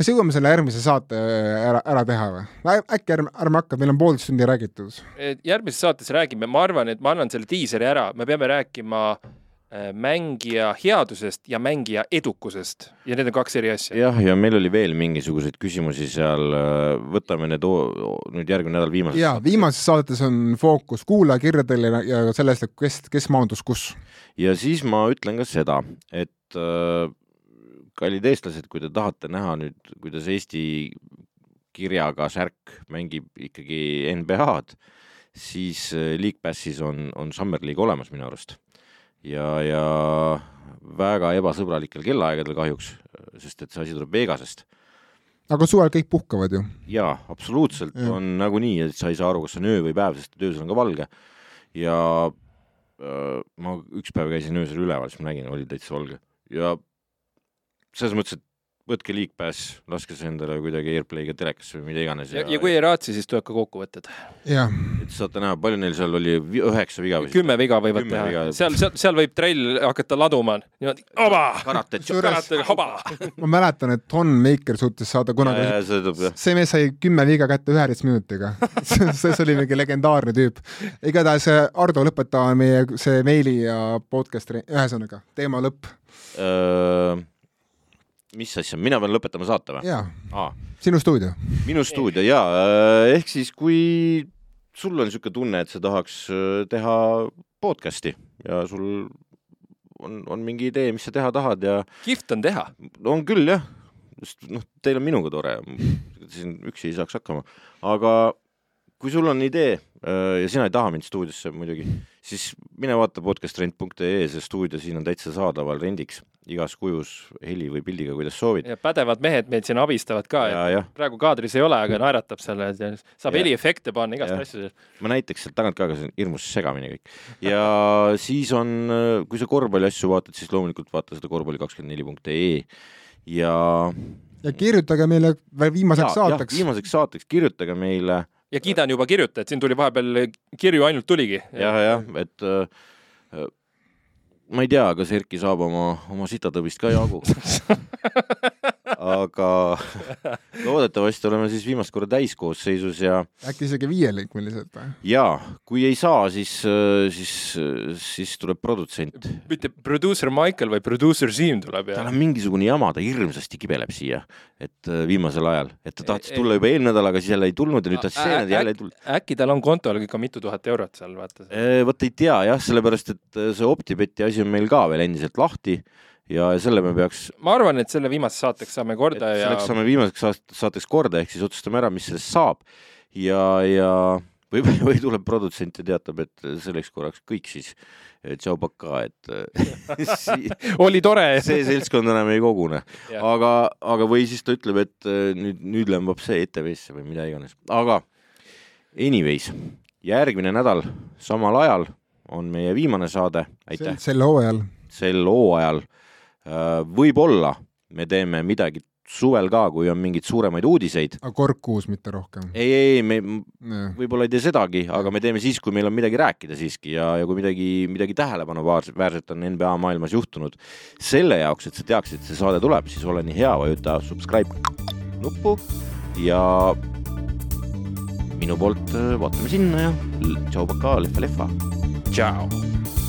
kas jõuame selle järgmise saate äh, ära, ära teha või? äkki ärme, ärme hakka, meil on poolteist tundi räägitud. järgmises saates räägime, ma arvan, et ma annan selle diiseri ära, me peame rääkima äh, mängija headusest ja mängija edukusest ja need on kaks eri asja. jah, ja meil oli veel mingisuguseid küsimusi seal, äh, võtame need nüüd järgmine nädal viimases. ja viimases saates on fookus kuulajakirjadel ja, ja sellest, et kes, kes maandus kus. ja siis ma ütlen ka seda, et äh, kallid eestlased, kui te tahate näha nüüd, kuidas Eesti kirjaga särk mängib ikkagi NBA-d, siis äh, Leaguepassis on, on Summer League olemas minu arust. ja, ja väga ebasõbralikel kellaaegadel kahjuks, sest et see asi tuleb Vegasest. aga suvel kõik puhkavad ju. jaa, absoluutselt ja. on nagunii, et sa ei saa aru, kas on öö või päev, sest öösel on ka valge. ja äh, ma üks päev käisin öösel üleval, siis ma nägin, oli täitsa valge ja selles mõttes, et võtke Leaguepass, laske see endale kuidagi AirPlay'ga telekasse või mida iganes. ja, ja, ja kui ei raatsi, siis tuleb ka kokkuvõtted. et saate näha, palju neil seal oli, üheksa viga vist? kümme viga võivad kümme teha, seal, seal, seal võib trell hakata laduma niimoodi, oba, karate, hoba. ma mäletan, et Don Maker suutis saada kunagi, see mees sai kümme viga kätte üheteist minutiga see, oli mingi legendaarne tüüp. igatahes, Ardo, lõpeta meie see meili ja podcast'i, ühesõnaga, teema lõpp uh mis asja, mina pean lõpetama saate või? jaa. Sinu stuudio. minu stuudio jaa, äh, ehk siis kui sul on niisugune tunne, et sa tahaks äh, teha podcast'i ja sul on, on mingi idee, mis sa teha tahad ja kihvt on teha. on küll jah, sest noh, teil on minuga tore, siin üksi ei saaks hakkama, aga kui sul on idee äh, ja sina ei taha mind stuudiosse muidugi, siis mine vaata podcastrent.ee, see stuudio siin on täitsa saadaval rendiks igas kujus, heli või pildiga, kuidas soovid. ja pädevad mehed meid siin abistavad ka, et praegu kaadris ei ole, aga naeratab selle, saab heliefekte panna, igast asju. ma näiteks sealt tagant ka, aga see on hirmus segamini kõik. ja siis on, kui sa korvpalli asju vaatad, siis loomulikult vaata seda korvpalli24.ee ja ja kirjutage meile viimaseks ja, saateks. viimaseks saateks kirjutage meile ja kiidan juba kirjutajat, siin tuli vahepeal kirju ainult tuligi. jah, jah, et äh, ma ei tea, kas Erki saab oma, oma sitatõbist ka jagu aga loodetavasti oleme siis viimast korda täiskoosseisus ja äkki isegi viieliikmeliselt või? jaa, kui ei saa, siis, siis, siis tuleb produtsent. mitte produusser Michael, vaid produusser Siim tuleb ja tal on mingisugune jama, ta hirmsasti kibeleb siia, et äh, viimasel ajal, et ta tahtis tulla juba eelmine nädal, aga siis jälle ei tulnud ja nüüd tahtis see nädal jälle ei tulnud. äkki tal on kontol ikka mitu tuhat eurot seal, vaata. vot ei tea jah, sellepärast et see OpTibeti asi on meil ka veel endiselt lahti ja selle me peaks. ma arvan, et selle viimaseks saateks saame korda ja. selleks saame viimaseks saateks korda, ehk siis otsustame ära, mis sellest saab ja, ja või, või tuleb produtsent ja teatab, et selleks korraks kõik siis tšau paka, et oli tore see seltskond enam ei kogune. aga, aga või siis ta ütleb, et äh, nüüd, nüüd lembab see ETV-sse või mida iganes, aga anyways, järgmine nädal samal ajal on meie viimane saade, aitäh. sel hooajal. sel hooajal võib-olla me teeme midagi suvel ka, kui on mingeid suuremaid uudiseid. kord kuus, mitte rohkem? ei, ei, me võib-olla ei tee sedagi, aga me teeme siis, kui meil on midagi rääkida siiski ja, ja kui midagi, midagi tähelepanuväärset on NBA maailmas juhtunud. selle jaoks, et sa teaksid, see saade tuleb, siis ole nii hea, vajuta subscribe nuppu ja minu poolt äh, vaatame sinna ja tšau, pakaa, lehva, lehva. tšau